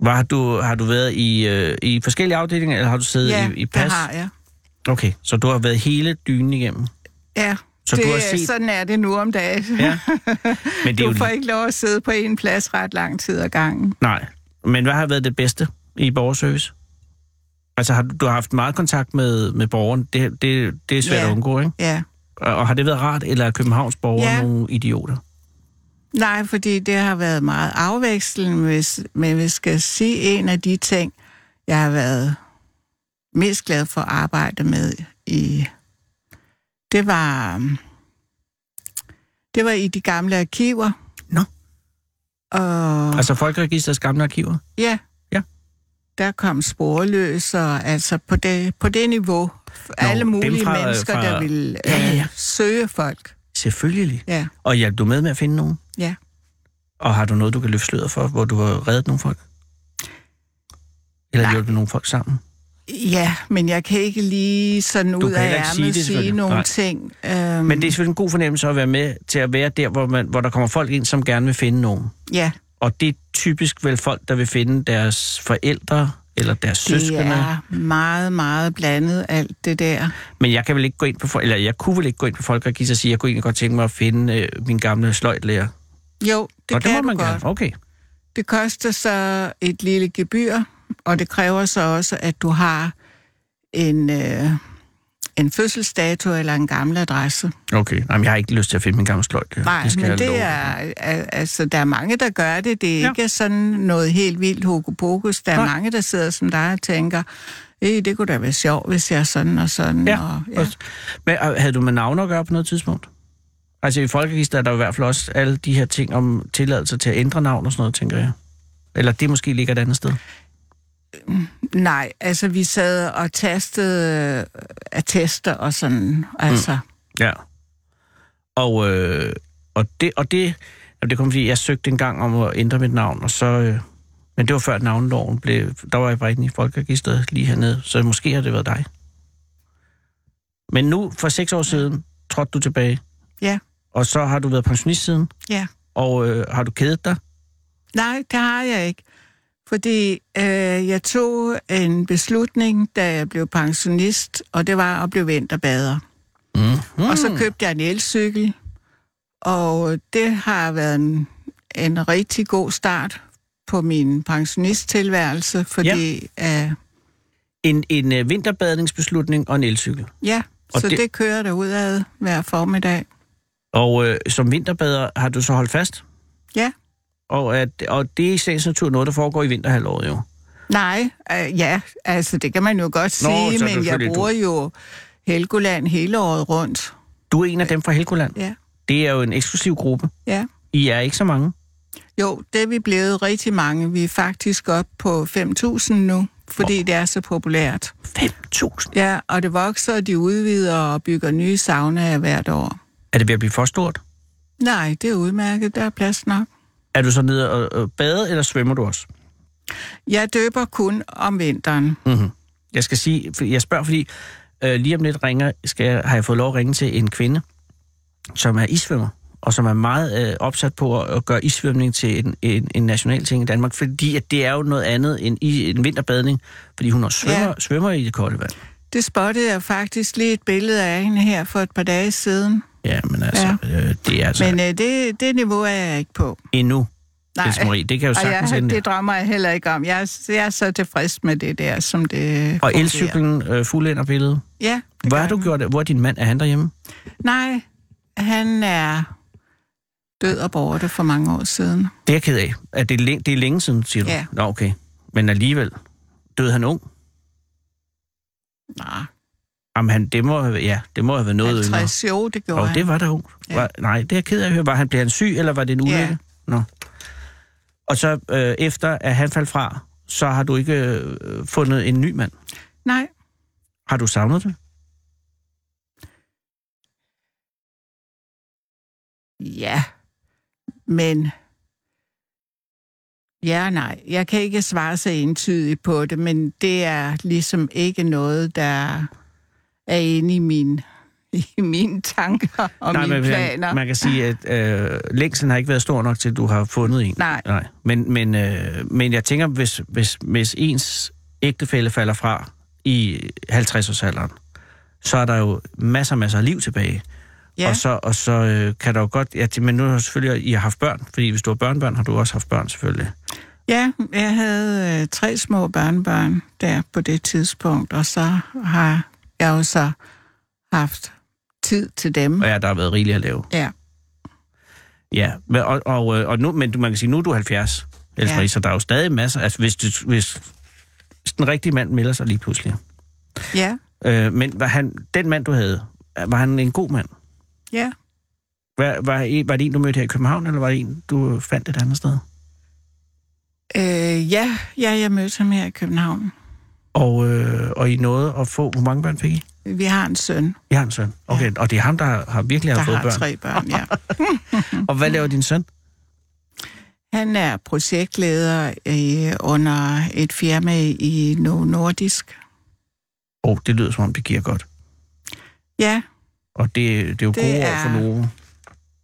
Var du, har du været i, øh, i forskellige afdelinger, eller har du siddet Ja, i, i pas? har jeg. Okay, så du har været hele dynen igennem? Ja, Så det, du har set- sådan er det nu om dagen. Ja. Men det Du jo... får ikke lov at sidde på en plads ret lang tid ad gangen. Nej. Men hvad har været det bedste i borgerservice? Altså, har, du har haft meget kontakt med, med borgeren. Det, det, det er svært Ja. at undgå, ikke? Ja. Og, og har det været rart, eller er Københavns borgere Ja. nogle idioter? Nej, fordi det har været meget afvekslende, hvis, men vi skal sige en af de ting, jeg har været mest glad for at arbejde med i... Det var... Det var i de gamle arkiver. Nå. Og Altså Folkeregisters gamle arkiver? Ja. Der kom sporløs, og altså på det, på det niveau. alle dem mulige fra- mennesker, fra- der ville Ja, ja, ja. øh, søge folk. Selvfølgelig. Ja, Og hjalp du med med at finde nogen? ja. Og har du noget, du kan løfte sløret for, hvor du har reddet nogle folk? Eller hjulpet nogle folk sammen? Ja, men jeg kan ikke lige sådan Du ud af sige ærmet sige, selvfølgelig. nogle Nej. ting. Øhm, Men det er selvfølgelig en god fornemmelse at være med til at være der, hvor, man, hvor der kommer folk ind, som gerne vil finde nogen. Ja, Og det er typisk vel folk, der vil finde deres forældre eller deres det søskende. er meget, meget blandet, alt det der. Men jeg kan vel ikke gå ind på, eller jeg kunne vel ikke gå ind på Folkeregister og sige, at jeg kunne egentlig godt tænke mig at finde øh, min gamle sløjtlærer. Jo, det og det kan må du man godt. gerne. Okay. Det koster så et lille gebyr, og det kræver så også, at du har en, øh, en fødselsdato eller en gammel adresse. Okay. Jamen, jeg har ikke lyst til at finde min gamle sløjtlærer. Nej, skal men det er, altså, der er mange, der gør det. Det er Ja. ikke sådan noget helt vildt hokus Der er Nej. mange, der sidder som dig og tænker, Ej, det kunne da være sjovt, hvis jeg er sådan og sådan. Ja. Og, ja. Men øh, havde du med navne at gøre på noget tidspunkt? Altså i Folkeregister er der i hvert fald også alle de her ting om tilladelse til at ændre navn og sådan noget, tænker jeg. Eller det måske ligger et andet sted. Nej, altså vi sad og tastede øh, attester og sådan, altså. Ja. Og, øh, og det, og det, jamen det kom fordi, jeg søgte en gang om at ændre mit navn, og så, øh, men det var før navneloven blev, der var jeg bare ikke i folkeregisteret lige hernede, så måske har det været dig. Men nu, for seks år siden, trådte du tilbage, Ja, og så har du været pensionist siden, ja. og øh, har du kædet dig? Nej, det har jeg ikke. Fordi øh, jeg tog en beslutning, da jeg blev pensionist, og det var at blive vinterbader. Mm. Og så købte jeg en elcykel, og det har været en, en rigtig god start på min pensionisttilværelse, fordi ja, øh, En, en øh, vinterbadningsbeslutning og en elcykel. ja Og så det- det... kører der ud af hver formiddag. Og øh, som vinterbader har du så holdt fast? Ja. Og, at, og det er i sagens natur noget, der foregår i vinterhalvåret jo. Nej, øh, ja, altså det kan man jo godt Nå, sige, men jeg bruger jo Helgoland hele året rundt. Du er en af dem fra Helgoland. Ja, Det er jo en eksklusiv gruppe. ja. I er ikke så mange. Jo, det er vi blevet rigtig mange. Vi er faktisk op på 5.000 nu, fordi det er så populært. 5.000. Ja, og det vokser, og de udvider og bygger nye saunaer hvert år. Er det ved at blive for stort? Nej, det er udmærket. Der er plads nok. Er du så nede og, bade, eller svømmer du også? Jeg døber kun om vinteren. Mm-hmm. Jeg skal sige, jeg spørger, fordi øh, lige om lidt ringer, skal jeg, har jeg fået lov at ringe til en kvinde, som er isvømmer, og som er meget øh, opsat på at, at gøre isvømning til en, en, en national ting i Danmark, fordi at det er jo noget andet end i en vinterbadning, fordi hun også svømmer. Ja. svømmer i det kolde vand. Det spottede jeg faktisk lige et billede af hende her for et par dage siden. Ja, men altså, ja. Øh, det er altså men, øh, det, det niveau er jeg ikke på. endnu, Else Marie. Det kan jo sagtens jeg, ende. det drømmer jeg heller ikke om. Jeg, er- jeg er så tilfreds med det der, som det Og elcyklen øh, fulde billedet. Ja, Hvor har du gjort det? Hvor er din mand? Er han derhjemme? Nej, han er død og borte for mange år siden. Det er jeg ked af. Er det, læ- det er længe siden, siger du? Ja. Nå, okay. Men alligevel. Døde han ung? Nej, Jamen, han, det må, ja, det må have været noget yngre. 50 jo, det gjorde Og han. det var da ung. Ja. Var, nej, det er jeg ked af at høre. Var han, blev han syg, eller var det en ulykke? Ja. Nå. Og så øh, efter, at han faldt fra, så har du ikke øh, fundet en ny mand. Nej, Har du savnet det? ja, men... Ja, nej. Jeg kan ikke svare så entydigt på det, men det er ligesom ikke noget, der er inde i, min, i mine tanker og nej, mine men planer. man, man kan sige, at øh, længslen har ikke været stor nok til, at du har fundet en. Nej. Nej. Men, men, øh, men jeg tænker, hvis, hvis, hvis ens ægtefælle falder fra i 50-årsalderen, så er der jo masser, masser af liv tilbage. Ja, Og så, og så øh, kan der jo godt... Ja, men nu har selvfølgelig, I har haft børn, fordi hvis du har børnebørn, har du også haft børn selvfølgelig. ja jeg havde øh, tre små børnebørn der på det tidspunkt, og så har jeg jo så haft tid til dem. Og ja, der har været rigeligt at lave. Ja, Ja, men, og, og, øh, og nu, men du- man kan sige, nu er du 70, Else Ja. så der er jo stadig masser... Altså, hvis, du, hvis, hvis den rigtige mand melder sig lige pludselig. ja, Øh, men var han, den mand, du havde, var han en god mand? ja. Var, var, var det en, du mødte her i København, eller var det en, du fandt et andet sted? Øh, ja, ja, jeg mødte ham her i København. Og, øh, og I nåede at få... Hvor mange børn fik I? Vi har en søn, I har en søn. Okay, ja. og det er ham, der har, har virkelig der har fået har børn. tre børn, ja. Og hvad laver din søn? Han er projektleder øh, under et firma i Novo Nordisk. Åh, oh, det lyder som om, det giver godt. Ja, Og det, det er jo Det gode år er for Novo.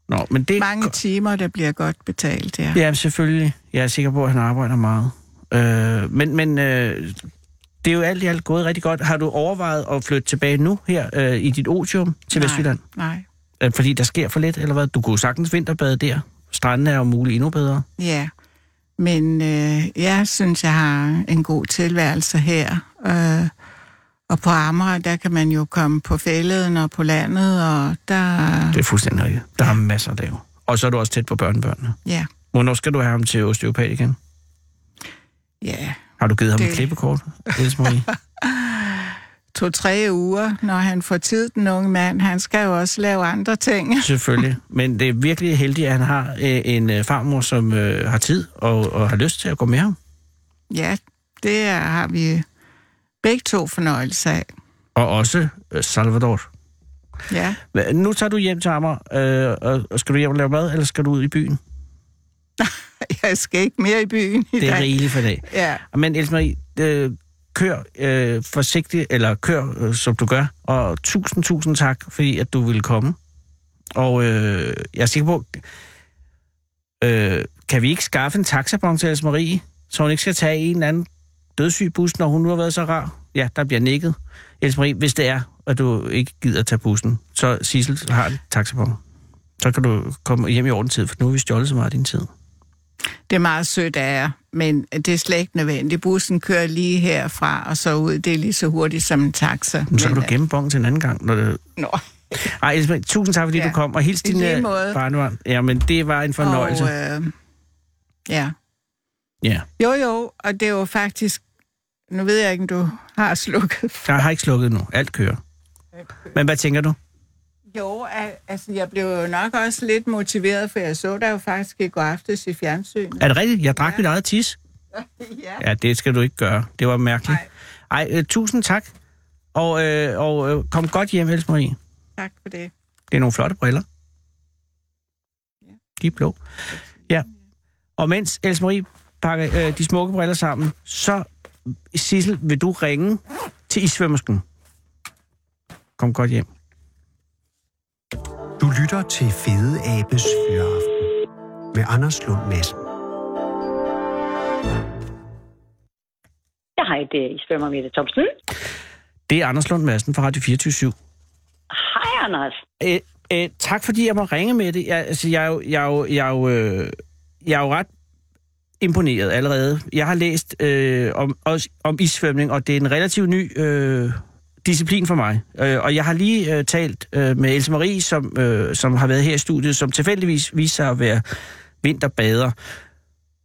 Nå, men det mange timer, der bliver godt betalt, ja. Ja, selvfølgelig. Jeg er sikker på, at han arbejder meget. Øh, men men øh, det er jo alt i alt gået rigtig godt. Har du overvejet at flytte tilbage nu her øh, i dit otium til Nej, Vestjylland? Nej, Øh, fordi der sker for lidt, eller hvad? Du kunne sagtens vinterbade der. Stranden er jo muligt endnu bedre. ja. Men øh, jeg synes, jeg har en god tilværelse her. Øh, og på Amager, der kan man jo komme på fælleden og på landet, og der... Det er fuldstændig rigtigt. Der er masser at lave. Og så er du også tæt på børnebørnene. Ja, Hvornår skal du have ham til osteopat igen? ja. Har du givet ham Det- et klippekort, Else Marie? To-tre uger, når han får tid, den unge mand. Han skal jo også lave andre ting. Selvfølgelig. Men det er virkelig heldigt, at han har øh, en øh, farmor, som øh, har tid og, og har lyst til at gå med ham. Ja, det er, har vi Begge to fornøjelse af. Og også øh, Salvador. Ja. Nu tager du hjem til Amager, øh, og- og skal du hjem og lave mad, eller skal du ud i byen? Jeg skal ikke mere i byen i Det er dag. rigeligt for dag. Ja. Men Else Marie, øh, kør øh, forsigtigt, eller kør, øh, som du gør. Og tusind, tusind tak, fordi at du ville komme. Og øh, jeg er sikker på, øh, kan vi ikke skaffe en taxabon til Else Marie, så hun ikke skal tage en eller anden dødssyg bus, når hun nu har været så rar? Ja, der bliver nikket. Else Marie, hvis det er, at du ikke gider tage bussen, så Sissel har en taxabon. Så kan du komme hjem i ordentid, for nu har vi stjålet så meget af din tid. Det er meget sødt af jer, men det er slet ikke nødvendigt. Bussen kører lige herfra og så ud. Det er lige så hurtigt som en taxa. Men så kan Men, du gemme bongen til en anden gang, når det, Nå. Ej, Elisabeth, tusind tak, fordi ja. Du kom, og hils din øh, barnebarn. Ja, men det var en fornøjelse. Og, øh, ja. Ja, Jo, jo, og det er jo faktisk... Nu ved jeg ikke, om du har slukket. jeg har ikke slukket nu. Alt kører. Men hvad tænker du? Jo, al- altså jeg blev jo nok også lidt motiveret, for jeg så dig jo faktisk i går aftes i fjernsynet. Er det rigtigt? Jeg drak ja. mit eget tis. Ja. Ja, det skal du ikke gøre. Det var mærkeligt. Nej. Ej, øh, tusind tak. Og, øh, og øh, kom godt hjem, Else Marie. Tak for det. Det er nogle flotte briller. De er blå. Ja. Og mens Else Marie pakker øh, de smukke briller sammen, så, Sissel, vil du ringe til isvømmersken. Kom godt hjem. Lytter til Fede Abes Fyraften med Anders Lund Madsen. Jeg hej, det er Isbjørn Mette Thomsen. Det er Anders Lund Madsen fra Radio 24 Hej, Anders. Æ, æ, tak fordi jeg må ringe med det. Jeg, altså, jeg, er jo, jeg, er jo, jeg, er jo, øh, jeg er jo ret imponeret allerede. Jeg har læst øh, om, også, om issvømning, og det er en relativt ny øh, disciplin for mig. Øh, og jeg har lige øh, talt øh, med Else Marie, som, øh, som har været her i studiet, som tilfældigvis viser sig at være vinterbader.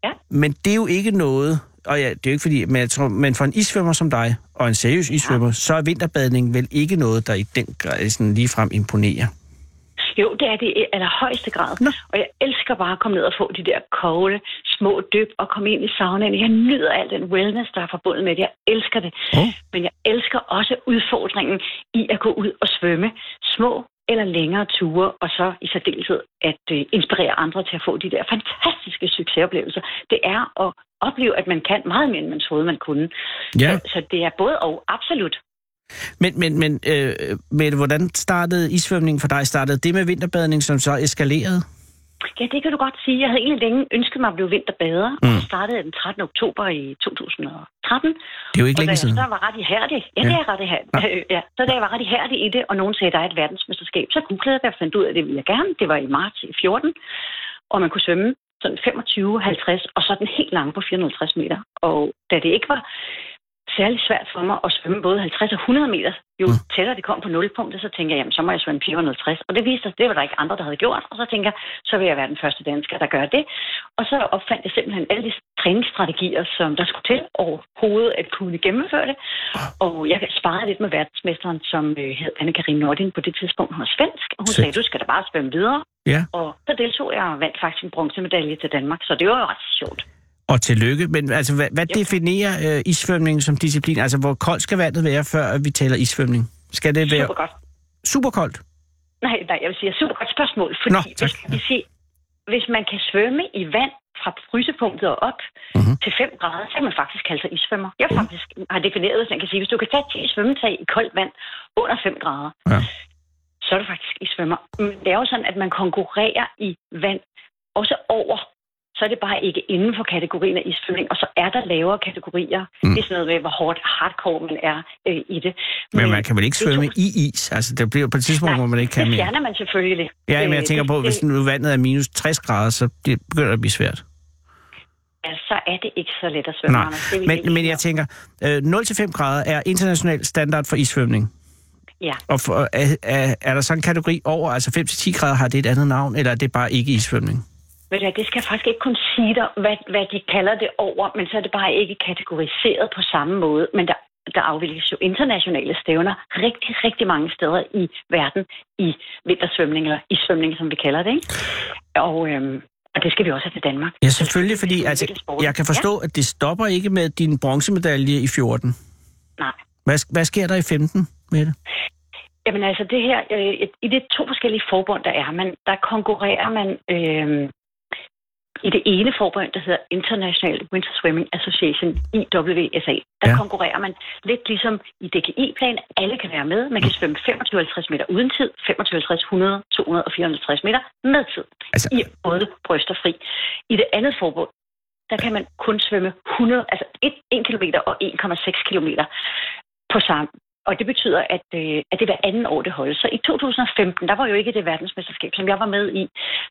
Ja. Men det er jo ikke noget, og ja, det er jo ikke fordi, men, jeg tror, men for en isvømmer som dig, og en seriøs isvømmer, ja. så er vinterbadning vel ikke noget, der i den grad sådan ligefrem imponerer. Jo, det er det i allerhøjeste grad. Nå. Og jeg elsker bare at komme ned og få de der kolde, små dyb og komme ind i saunaen. Jeg nyder al den wellness, der er forbundet med det. Jeg elsker det. Oh. Men jeg elsker også udfordringen i at gå ud og svømme. Små eller længere ture, og så i særdeleshed at øh, inspirere andre til at få de der fantastiske succesoplevelser. Det er at opleve, at man kan meget mere, end man troede, man kunne. Ja. Så, så det er både og, absolut. Men, men, men øh, Mette, hvordan startede isvømningen for dig? Startede det med vinterbadning, som så eskalerede? Ja, det kan du godt sige. Jeg havde egentlig længe ønsket mig at blive vinterbader, mm. og så startede den 13. oktober i 2013. Det er jo ikke længe siden. så var ret ihærdig, ja, Ja. det er ret ihærdig, ja. så da jeg var ret ihærdig i det, og nogen sagde, at der er et verdensmesterskab, så googlede jeg og fandt ud af, at det ville jeg gerne. Det var i marts i 14, og man kunne svømme sådan 25, 50, og så den helt lange på 450 meter. Og da det ikke var særlig svært for mig at svømme både 50 og 100 meter. Jo Mm. tættere det kom på nulpunktet, så tænker jeg, jamen så må jeg svømme 450. Og det viste sig, det var der ikke andre, der havde gjort. Og så tænker jeg, så vil jeg være den første dansker, der gør det. Og så opfandt jeg simpelthen alle de træningsstrategier, som der skulle til overhovedet at kunne gennemføre det. Og jeg sparede lidt med verdensmesteren, som øh, hed Anne-Karin Nordin på det tidspunkt. Hun var svensk, og hun Fedt. sagde, du skal da bare svømme videre. Ja. Og så deltog jeg og vandt faktisk en bronzemedalje til Danmark, så det var jo ret sjovt. Og tillykke. Men altså, hvad, hvad Yep. definerer øh, isvømning som disciplin? Altså, hvor koldt skal vandet være, før vi taler isvømning? Skal det være Super godt. super koldt? Nej, nej, jeg vil sige, super godt spørgsmål, fordi Nå, tak. hvis, hvis, I, hvis man kan svømme i vand fra frysepunktet og op mm-hmm. til 5 grader, så kan man faktisk kalde sig isvømmer. Jeg faktisk har defineret, hvis man kan sige, hvis du kan tage 10 svømmetag i koldt vand under 5 grader, Ja. så er du faktisk isvømmer. Men det er jo sådan, at man konkurrerer i vand også over så er det bare ikke inden for kategorien af isvømning, og så er der lavere kategorier. Mm. Det er sådan noget med, hvor hårdt hardcore man er øh, i det. Men man kan vel ikke det svømme i is? Altså, det bliver på et tidspunkt, hvor man ikke kan det mere. fjerner man selvfølgelig. Ja, men jeg Øh, tænker det- på, hvis det- nu vandet er minus 60 grader, så det begynder det at blive svært. Altså, så er det ikke så let at svømme, Nej, Anders. Det men, men jeg tænker, øh, 0-5 grader er international standard for isvømning. Ja, Og for, er, er, er der så en kategori over, altså 5-10 grader, har det et andet navn, eller er det bare ikke isvømning? Ved du det skal jeg faktisk ikke kunne sige dig, hvad, hvad de kalder det over, men så er det bare ikke kategoriseret på samme måde. Men der, der afvikles jo internationale stævner rigtig, rigtig mange steder i verden i vintersvømning, eller isvømning, som vi kalder det. Ikke? Og, øhm, og det skal vi også have til Danmark. Ja, selvfølgelig, fordi Det altså, jeg kan forstå, at det stopper ikke med din bronzemedalje i 14. Nej, Hvad, hvad sker der i 15 med det? Jamen altså det her, øh, i de to forskellige forbund, der er man, der konkurrerer man øh, i det ene forbund, der hedder International Winter Swimming Association, IWSA. Der Ja. konkurrerer man lidt ligesom i DGI-plan. Alle kan være med. Man kan svømme 25-50 meter uden tid, 25-50, 100, 200 og 450 meter med tid. Altså- I både bryst og fri. I det andet forbund, der kan man kun svømme 100, altså 1, 1 km og 1,6 km på samme. Og det betyder, at, øh, at det hver anden år, det holdes. Så i 2015, der var jo ikke det verdensmesterskab, som jeg var med i.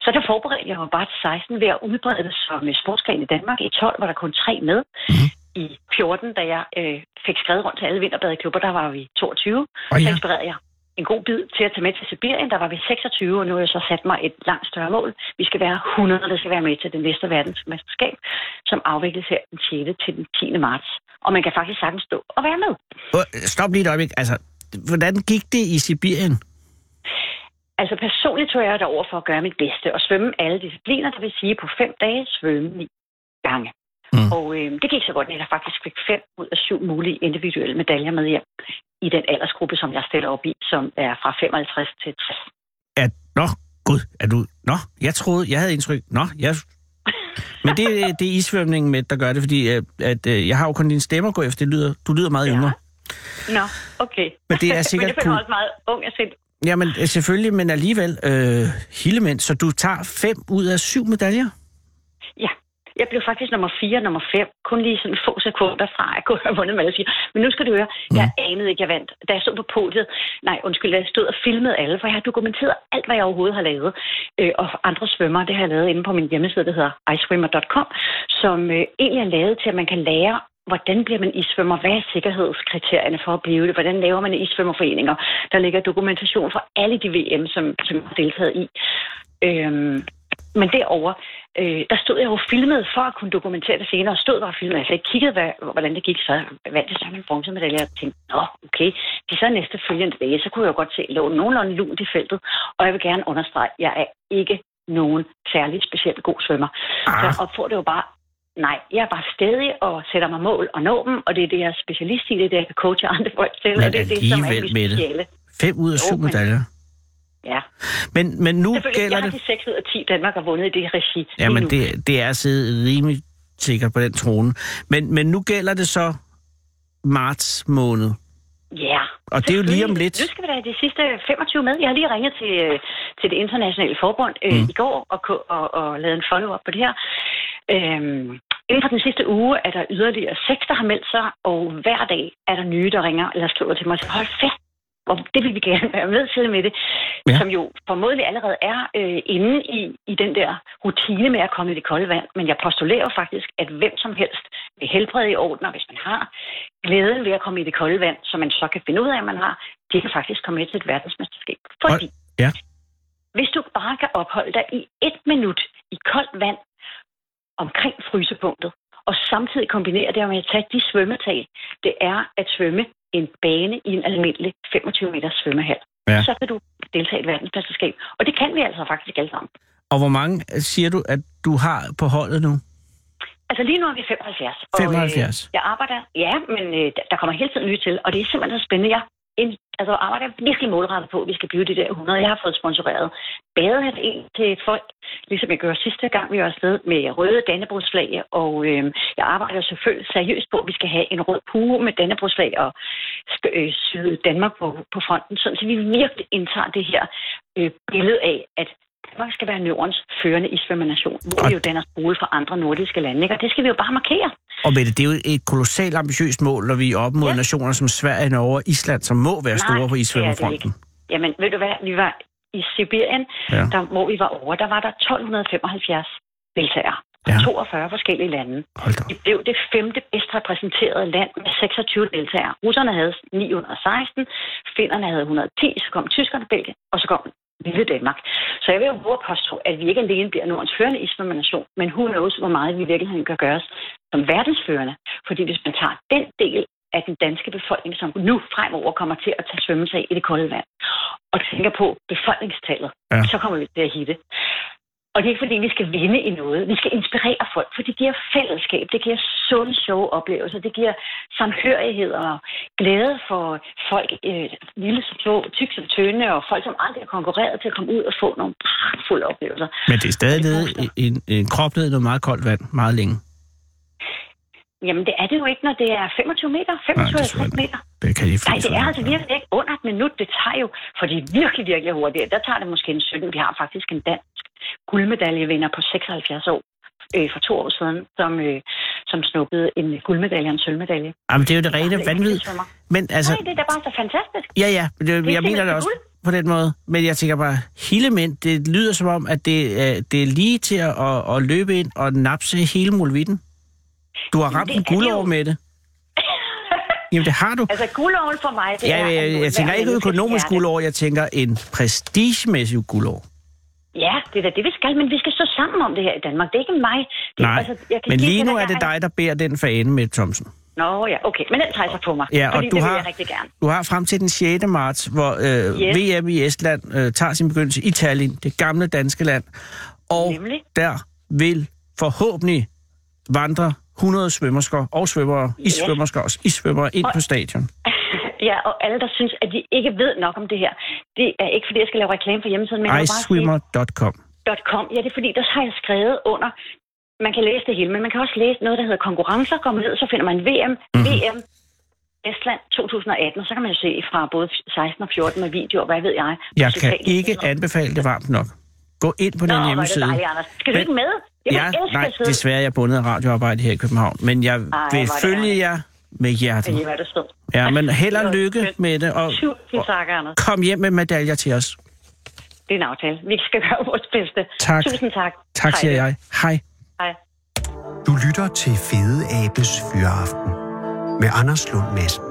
Så der forberedte jeg mig bare til 16 ved at udbrede det som øh, sportsgren i Danmark. I 12 var der kun tre med. Mm. I 14, da jeg øh, fik skrevet rundt til alle vinterbadeklubber, der var vi 22. Åh, Oh, ja. Så inspirerede jeg en god bid til at tage med til Sibirien. Der var vi 26, og nu har jeg så sat mig et langt større mål. Vi skal være 100, der skal være med til det næste verdensmesterskab, som afvikles her den 6. til den 10. marts. Og man kan faktisk sagtens stå og være med. Stop lige et øjeblik. Altså, hvordan gik det i Sibirien? Altså personligt tog jeg derover for at gøre mit bedste og svømme alle discipliner, det vil sige på fem dage svømme ni gange. Mm. Og øh, det gik så godt, at jeg faktisk fik fem ud af syv mulige individuelle medaljer med hjem i den aldersgruppe, som jeg stiller op i, som er fra 55 til 60. At, nå, gud, er du... Nå, jeg troede, jeg havde indtryk... Nå, jeg... Men det, det er isvømningen med, der gør det, fordi at, at, øh, jeg har jo kun din stemme at gå efter. Det lyder, du lyder meget Ja. yngre. Nå, okay. Men det er sikkert Men det cool. også meget ung at se. Jamen, øh, selvfølgelig, men alligevel, øh, Hildemand, så du tager fem ud af syv medaljer? Jeg blev faktisk nummer 4 nummer 5. Kun lige sådan få sekunder fra, at jeg kunne have vundet med alle fire. Men nu skal du høre, jeg anede ikke, jeg vandt. Da jeg stod på podiet, nej, undskyld, da jeg stod og filmede alle, for jeg har dokumenteret alt, hvad jeg overhovedet har lavet. Øh, og andre svømmer, det har jeg lavet inde på min hjemmeside, der hedder iswimmer.com, som øh, egentlig er lavet til, at man kan lære hvordan bliver man isvømmer? Hvad er sikkerhedskriterierne for at blive det? Hvordan laver man isvømmerforeninger? Der ligger dokumentation for alle de VM, som, som jeg har deltaget i. Øhm, men derover øh, der stod jeg jo filmet for at kunne dokumentere det senere, og stod bare og filmede. Altså, jeg kiggede, hvad, hvordan det gik, så vandt jeg så en bronzemedalje, og tænkte, nå, okay, de så næste følgende dage, så kunne jeg jo godt se, at lå nogenlunde lunt i feltet, og jeg vil gerne understrege, at jeg er ikke nogen særlig specielt god svømmer. Ah. Så jeg opfordrer jo bare, nej, jeg er bare stedig og sætter mig mål og nå dem, og det er det, jeg er specialist i, det er det, jeg kan coache andre folk til, Men og det er det, som er mit speciale. Fem ud af syv medaljer. Ja. Men, men nu gælder det... de 6 ud af 10, Danmark har vundet i det regi. Jamen, nu. det, det er siddet rimelig sikkert på den trone. Men, men nu gælder det så marts måned. Ja. Og det er jo lige om lidt. Nu skal vi da de sidste 25 med. Jeg har lige ringet til, øh, til det internationale forbund øh, Mm. i går og, og, og lavet en follow-up på det her. Øhm, inden for den sidste uge er der yderligere seks, der har meldt sig, og hver dag er der nye, der ringer eller skriver til mig hold fest, og det vil vi gerne være med til med det, Ja. som jo formodentlig allerede er øh, inde i, i den der rutine med at komme i det kolde vand. Men jeg postulerer faktisk, at hvem som helst vil helbrede i orden, og hvis man har glæden ved at komme i det kolde vand, som man så kan finde ud af, at man har, de kan faktisk komme med til et verdensmesterskab. Fordi ja. hvis du bare kan opholde dig i et minut i koldt vand omkring frysepunktet, og samtidig kombinere det med at tage de svømmetag, det er at svømme en bane i en almindelig 25 meters svømmehal. Ja. Så kan du deltage i et verdensmesterskab. Og det kan vi altså faktisk alle sammen. Og hvor mange øh, siger du, at du har på holdet nu? Altså lige nu er vi 75. 75. Og, øh, jeg arbejder, ja, men øh, der- der kommer hele tiden nye til, og det er simpelthen så spændende. Jeg en, altså, arbejder virkelig målrettet på, at vi skal blive de der 100. Jeg har fået sponsoreret badehat ind til folk, ligesom jeg gjorde sidste gang, vi var afsted med røde dannebrugsflag, og øh, jeg arbejder selvfølgelig seriøst på, at vi skal have en rød pue med dannebrugsflag og øh, syde Danmark på, på fronten, sådan, så vi virkelig indtager det her øh, billede af, at Danmark skal være Nordens førende isvømmernation, hvor vi jo danner skole for andre nordiske lande, ikke? og det skal vi jo bare markere. Og Mette, det er jo et kolossalt ambitiøst mål, når vi er op mod ja. Nationer som Sverige, Norge og Island, som må være store Nej, på det er isvømmefronten. Jamen, ved du hvad, vi var i Sibirien, Ja. der, hvor vi var over, der var der 1275 deltagere. Ja. Ja. 42 forskellige lande. Vi blev det femte bedst repræsenterede land med 26 deltagere. Russerne havde 916, finnerne havde 110, så kom tyskerne, Belgien, og så kom lille Danmark. Så jeg vil jo våge påstå, at vi ikke alene bliver Nordens førende isvømmernation, men who knows, hvor meget vi i virkeligheden kan gøres som verdensførende. Fordi hvis man tager den del af den danske befolkning, som nu fremover kommer til at tage svømmetag i det kolde vand, og tænker på befolkningstallet, ja. så kommer vi til at hitte. Og det er ikke fordi, vi skal vinde i noget. Vi skal inspirere folk, for det giver fællesskab, det giver sunde, sjove oplevelser, det giver samhørighed og glæde for folk, øh, lille som små, tyk som tynde, og folk, som aldrig har konkurreret til at komme ud og få nogle pragtfulde oplevelser. Men det er stadig nede, en, en krop ned i noget meget koldt vand, meget længe. Jamen, det er det jo ikke, når det er 25 meter, 25 meter. Det kan de Nej, det er altså virkelig ikke under et minut. Det tager jo, for det er virkelig, virkelig hurtigt. Der tager det måske en 17. Vi har faktisk en dansk guldmedaljevinder på 76 år øh, for to år siden, som, øh, som snuppede en guldmedalje og en sølvmedalje. Jamen, det er jo det rene vanvid. Men altså... Nej, det er da bare så fantastisk. Ja, ja. Det, det jeg mener det også på den måde. Men jeg tænker bare, hele mænd, det lyder som om, at det, det er lige til at, at, at løbe ind og napse hele mulvitten. Du har ramt en guldår med det. Jamen, det har du. Altså, guldåren for mig, det ja, er... Jeg, jeg, jeg tænker ikke økonomisk guldår, jeg tænker en prestigemæssig guldår. Ja, det er da det, vi skal, men vi skal stå sammen om det her i Danmark. Det er ikke mig. Det, Nej, altså, jeg kan men lige nu er det dig, der bærer den fane med Thomsen. Nå ja, okay, men den tager så på mig, ja, og fordi du det har, vil jeg rigtig gerne. Du har frem til den 6. marts, hvor øh, yes. VM i Estland øh, tager sin begyndelse i Tallinn, det gamle danske land. Og Nemlig? der vil forhåbentlig vandre 100 svømmersker og svømmere, ja. isvømmersker og isvømmere ind og, på stadion. Ja, og alle, der synes, at de ikke ved nok om det her, det er ikke, fordi jeg skal lave reklame for hjemmesiden, men Iceswimmer.com .com. Ja, det er fordi, der har jeg skrevet under, man kan læse det hele, men man kan også læse noget, der hedder konkurrencer. Kommer ned, så finder man VM, mm. VM, Estland 2018, og så kan man jo se fra både 16 og 14 med videoer, hvad ved jeg. Jeg kan ikke anbefale det varmt nok. Gå ind på den Nå, hjemmeside. Nå, dejligt, Anders. Skal du ikke med? Jeg ja, nej, desværre jeg er bundet af radioarbejde her i København, men jeg Ej, vil følge jer med hjertet. Det er det sød. Ja, men held og lykke med det, og, Tusind tak, Anders. kom hjem med medaljer til os. Det er en aftale. Vi skal gøre vores bedste. Tak. Tusind tak. Tak, siger jeg. Hej. Hej. Du lytter til Fede Abes Fyraften med Anders Lund Madsen.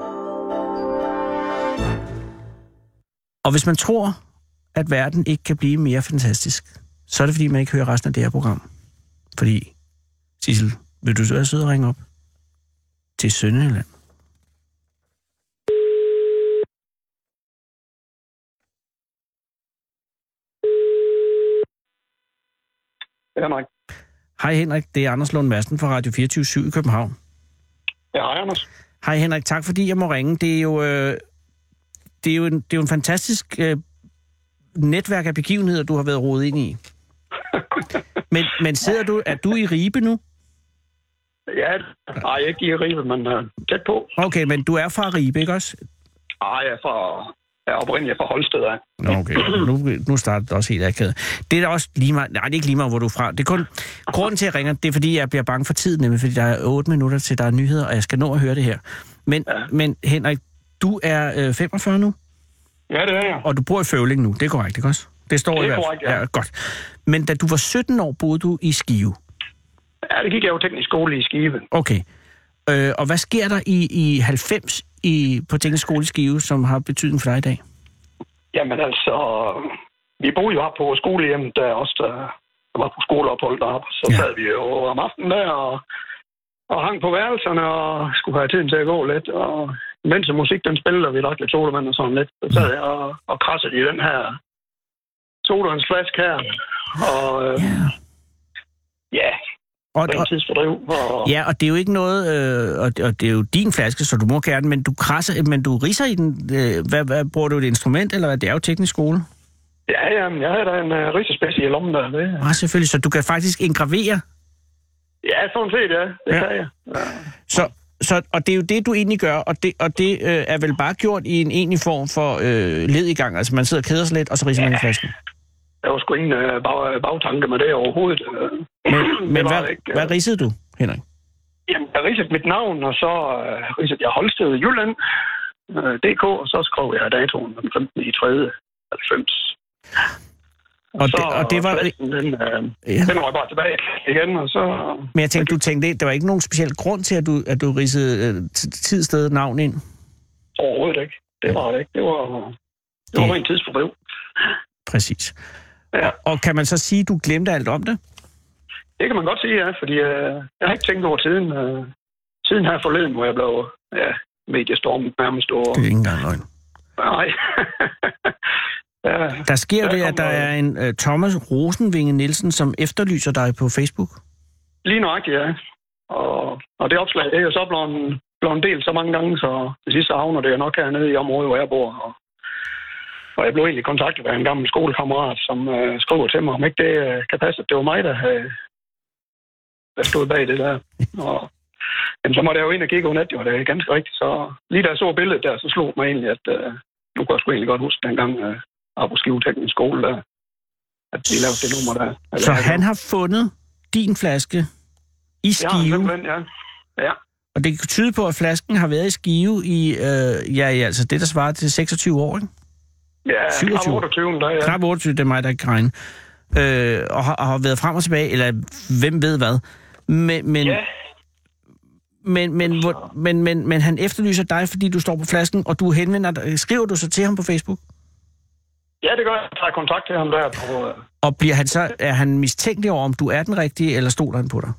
Og hvis man tror, at verden ikke kan blive mere fantastisk, så er det, fordi man ikke hører resten af det her program. Fordi, Sissel, vil du så være sød og ringe op til Sønderjylland? Henrik. Hej Henrik, det er Anders Lund Madsen fra Radio 24 i København. Ja, hej Anders. Hej Henrik, tak fordi jeg må ringe. Det er jo, øh, det er jo, en, det er jo en fantastisk øh, netværk af begivenheder, du har været rodet ind i. men, men sidder du, er du i Ribe nu? Ja, nej, ikke i Ribe, men uh, tæt på. Okay, men du er fra Ribe, ikke også? Nej, jeg er fra jeg er oprindeligt fra Holsted af. Okay, nu, nu starter det også helt akavet. Det er da også lige meget, nej, det er ikke lige meget, hvor du er fra. Det er kun, grunden til, at jeg ringer, det er, fordi jeg bliver bange for tiden, nemlig fordi der er 8 minutter til, der er nyheder, og jeg skal nå at høre det her. Men, ja. men Henrik, du er øh, 45 nu? Ja, det er jeg. Og du bor i Føvling nu, det er korrekt, ikke også? Det står det i hvert fald. Ja. ja. godt. Men da du var 17 år, boede du i Skive? Ja, det gik jeg jo teknisk skole i Skive. Okay. Øh, og hvad sker der i, i 90 i, på teknisk skole i Skive, som har betydning for dig i dag? Jamen altså, vi boede jo op på skolehjem, der også der var på skoleophold deroppe. Så ja. sad vi jo om aftenen der og, og hang på værelserne og skulle have tiden til at gå lidt. Og mens musik den spillede, og vi drak lidt sodavand og sådan lidt, så sad jeg og, og krassede i den her sodavandsflaske her. Og øh, Ja. ja, Og, rent og, ja, og det er jo ikke noget, øh, og, og det er jo din flaske, så du må gerne, men du krasser, men du riser i den, øh, hvad, hvad, bruger du et instrument, eller hvad? Det er jo teknisk skole. ja, jamen, jeg havde da en uh, risespæs i lommen der. Det, Ja, selvfølgelig, så du kan faktisk engravere. ja, sådan set, ja. Det Ja. ja. kan jeg. Ja. Så, så, og det er jo det, du egentlig gør, og det, og det øh, er vel bare gjort i en egentlig form for øh, led i gang. Altså man sidder og keder sig lidt, og så riser man i flasken. Der var sgu ingen uh, bag, bagtanke med det overhovedet. Øh, Men, det men hvad, ikke, øh. hvad ridsede du, Henrik? Jamen, jeg ridsede mit navn, og så uh, ridsede jeg Holsted Jylland, uh, DK, og så skrev jeg datoen den 15. i 3. 90. Og så, det, og det var... den, uh, Ja. den var bare tilbage igen, og så... Men jeg tænkte, du tænkte, det- der var ikke nogen speciel grund til, at du, at du ridsede øh, tid, sted, navn ind? Overhovedet ikke. Det var det ikke. Det var, det var Det- rent tidsfordriv. Præcis. Ja. Og, kan man så sige, at du glemte alt om det? Det kan man godt sige, ja, fordi uh, jeg har ikke tænkt over tiden. Uh, siden her forleden, hvor jeg blev ja, mediestormet nærmest over. Det er ikke engang løgn. Nej. Ja, Der sker jo det, at der er en uh, Thomas Rosenvinge Nielsen, som efterlyser dig på Facebook. lige nøjagtigt, ja. Og, og det opslag, det er jo så blevet, blevet delt så mange gange, så til sidst så havner det jo nok hernede i området, hvor jeg bor. Og, og jeg blev egentlig kontaktet af en gammel skolekammerat, som øh, skriver til mig, om ikke det øh, kan passe, at det var mig, der, havde, der stod bag det der. Og, jamen, så måtte jeg jo ind og kigge over net, jo, det er ganske rigtigt. Så lige da jeg så billedet der, så slog det mig egentlig, at øh, nu kunne jeg sgu egentlig godt huske dengang øh, på Skiveteknisk skole, der, at de lavede det nummer der. Så han har fundet din flaske i Ja, Skive, simpelthen, ja. Ja, og det kan tyde på, at flasken har været i Skive i, øh, ja, altså det, der svarer til 26 år, ikke? Ja 27. knap 28, der, ja. Knap 28, det er mig, der ikke kan regne. Øh, og, har, og har været frem og tilbage, eller hvem ved hvad. Men, men, Ja, men, men, hvor, men, men, men han efterlyser dig, fordi du står på flasken, og du henvender dig. Skriver du så til ham på Facebook? ja, det gør jeg. Jeg tager kontakt til ham der på... Øh, Og bliver han så, er han mistænkelig over, om du er den rigtige, eller stoler han på dig?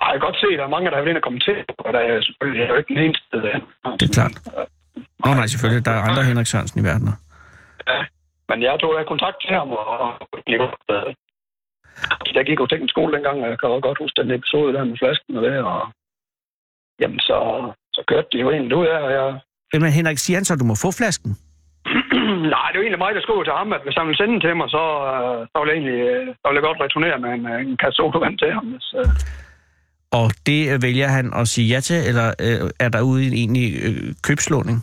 ej, jeg kan godt se, at der er mange, der har været inde og kommentere, og der er selvfølgelig jeg er jo ikke den eneste. Der. Det er klart. Nå nej, selvfølgelig. Der er andre Henrik Sørensen i verden. Men jeg tog jeg kontakt til ham, og, og jeg gik jo teknisk skole dengang, og jeg kan også godt huske den episode der med flasken og det, og jamen så, så kørte det jo egentlig ud af, og jeg... Men Henrik, siger han så, at du må få flasken? Nej, det er jo egentlig mig, der skrev til ham, at hvis han ville sende den til mig, så, øh, så ville jeg egentlig øh, så ville jeg godt returnere med en, øh, en kasse sodavand til ham. Hvis, øh, Og det vælger han at sige ja til, eller øh, er der ude i en egentlig øh, købslåning?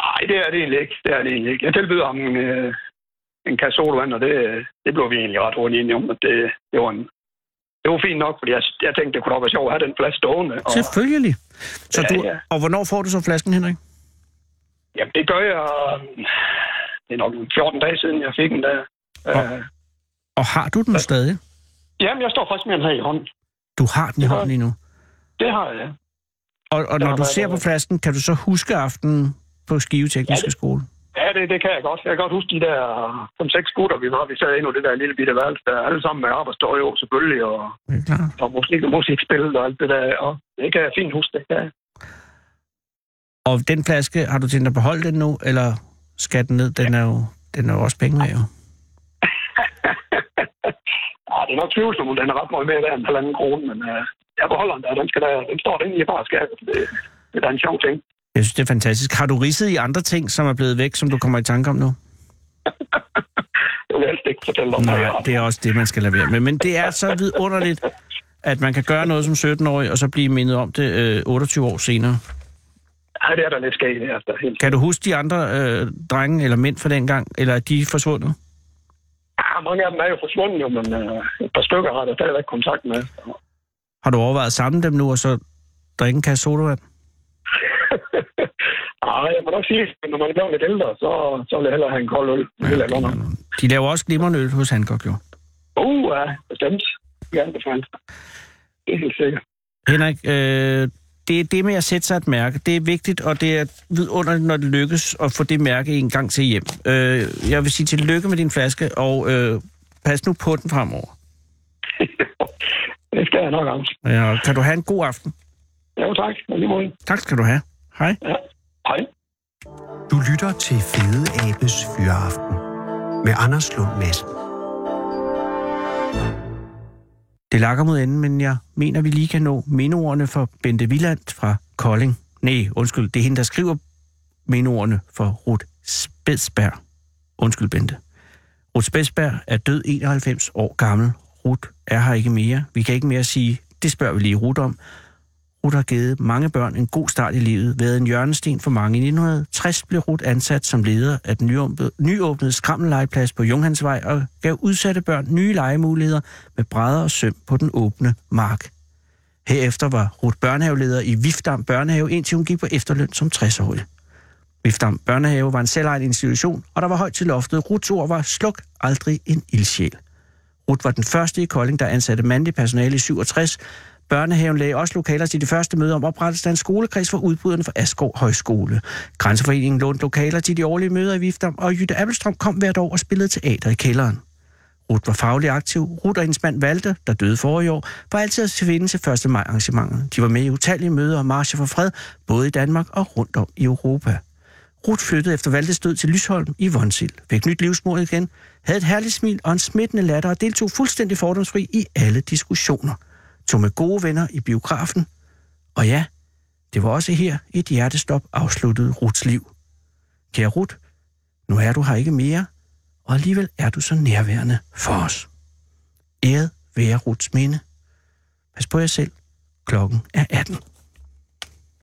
Nej, det er det egentlig ikke. Det er det egentlig ikke. Jeg tilbyder ham en, øh, en kasse sodavand, og det, det blev vi egentlig ret hurtigt enige om, at det, det var en, det var fint nok, fordi jeg, jeg tænkte, det kunne nok være sjovt at have den plads stående. Og, Selvfølgelig. Så Ja, du, ja. Og hvornår får du så flasken, Henrik? jamen, det gør jeg... Det er nok 14 dage siden, jeg fik den der. Øh, Og har du den stadig? jamen, jeg står faktisk med den her i hånden. Du har den i hånden lige nu. Det har jeg, ja. Og, og når du ser på flasken, kan du så huske aftenen på Skive Tekniske Ja, det- Skole? Ja, det, det kan jeg godt. Jeg kan godt huske de der som seks gutter, vi var. Vi sad i det der lille bitte værelse der. Alle sammen med arbejdstøj jo, selvfølgelig. Og, klart. og musik, musikspil og alt det der. Og det kan jeg fint huske, det kan jeg. Og den flaske, har du tænkt at beholde den nu, eller skal den ned? Den er jo, den er jo også penge med, jo. Ja, det er nok tvivlsomt, om den er ret meget mere værd end en halvanden krone, men uh, jeg beholder den der. Den, skal der, den står inde i bare skabet. Det, det er da en sjov ting. Jeg synes, det er fantastisk. Har du ridset i andre ting, som er blevet væk, som du kommer i tanke om nu? Jeg ikke fortælle om. Nej, det er også det, man skal lade være med. Men det er så vidunderligt, at man kan gøre noget som 17-årig, og så blive mindet om det øh, 28 år senere. Ja, det er der lidt skægt. Altså helt... Kan du huske de andre øh, drenge eller mænd fra dengang, eller er de forsvundet? Ja, mange af dem er jo forsvundet, jo, men uh, et par stykker har der stadigvæk kontakt med. Har du overvejet at samle dem nu, og så drikke en kasse sodavand? Nej, jeg må nok sige, at når man er blevet lidt ældre, så, så vil jeg hellere have en kold øl. Det jeg godt nok. De laver også glimrende øl hos Hancock, jo. Uh, ja, bestemt. Gerne det. Det er helt sikkert. Henrik, øh, det er det med at sætte sig et mærke. Det er vigtigt, og det er vidunderligt, når det lykkes at få det mærke en gang til hjem. Øh, jeg vil sige tillykke med din flaske, og øh, pas nu på den fremover. det skal jeg nok også. Ja, kan du have en god aften? Jo, tak. Lige måde. Tak skal du have. Hej. Ja. Hej. Du lytter til Fede Abes Fyraften med Anders Lund Madsen. Det lakker mod enden, men jeg mener, vi lige kan nå mindeordene for Bente Villand fra Kolding. Nej, undskyld, det er hende, der skriver mindeordene for Ruth Spedsberg. Undskyld, Bente. Ruth Spedsberg er død 91 år gammel. Ruth er her ikke mere. Vi kan ikke mere sige, det spørger vi lige Ruth om. Rut har givet mange børn en god start i livet, været en hjørnesten for mange. I 1960 blev Ruth ansat som leder af den nyåbnede- skrammellegeplads på Junghansvej og gav udsatte børn nye legemuligheder med brædder og søm på den åbne mark. Herefter var Ruth børnehaveleder i Vifdam Børnehave, indtil hun gik på efterløn som 60-årig. Vifdam Børnehave var en selvejende institution, og der var højt til loftet. Ruts ord var, sluk aldrig en ildsjæl. Ruth var den første i Kolding, der ansatte mandlig personale i 67. Børnehaven lagde også lokaler til de første møder om oprettelsen af en skolekreds for udbryderne for Asgård Højskole. Grænseforeningen lånte lokaler til de årlige møder i Vifter, og Jytte Appelstrøm kom hvert år og spillede teater i kælderen. Ruth var faglig aktiv. Ruth og hendes mand Valde, der døde forrige år, var altid at finde til 1. maj arrangementet. De var med i utallige møder og marcher for fred, både i Danmark og rundt om i Europa. Ruth flyttede efter Valdes død til Lysholm i Vonsil, fik nyt livsmod igen, havde et herligt smil og en smittende latter og deltog fuldstændig fordomsfri i alle diskussioner. Tog med gode venner i biografen. Og ja, det var også her et hjertestop afsluttede Ruths liv. Kære Ruth, nu er du her ikke mere, og alligevel er du så nærværende for os. Æret være Ruths minde. Pas på jer selv. Klokken er 18.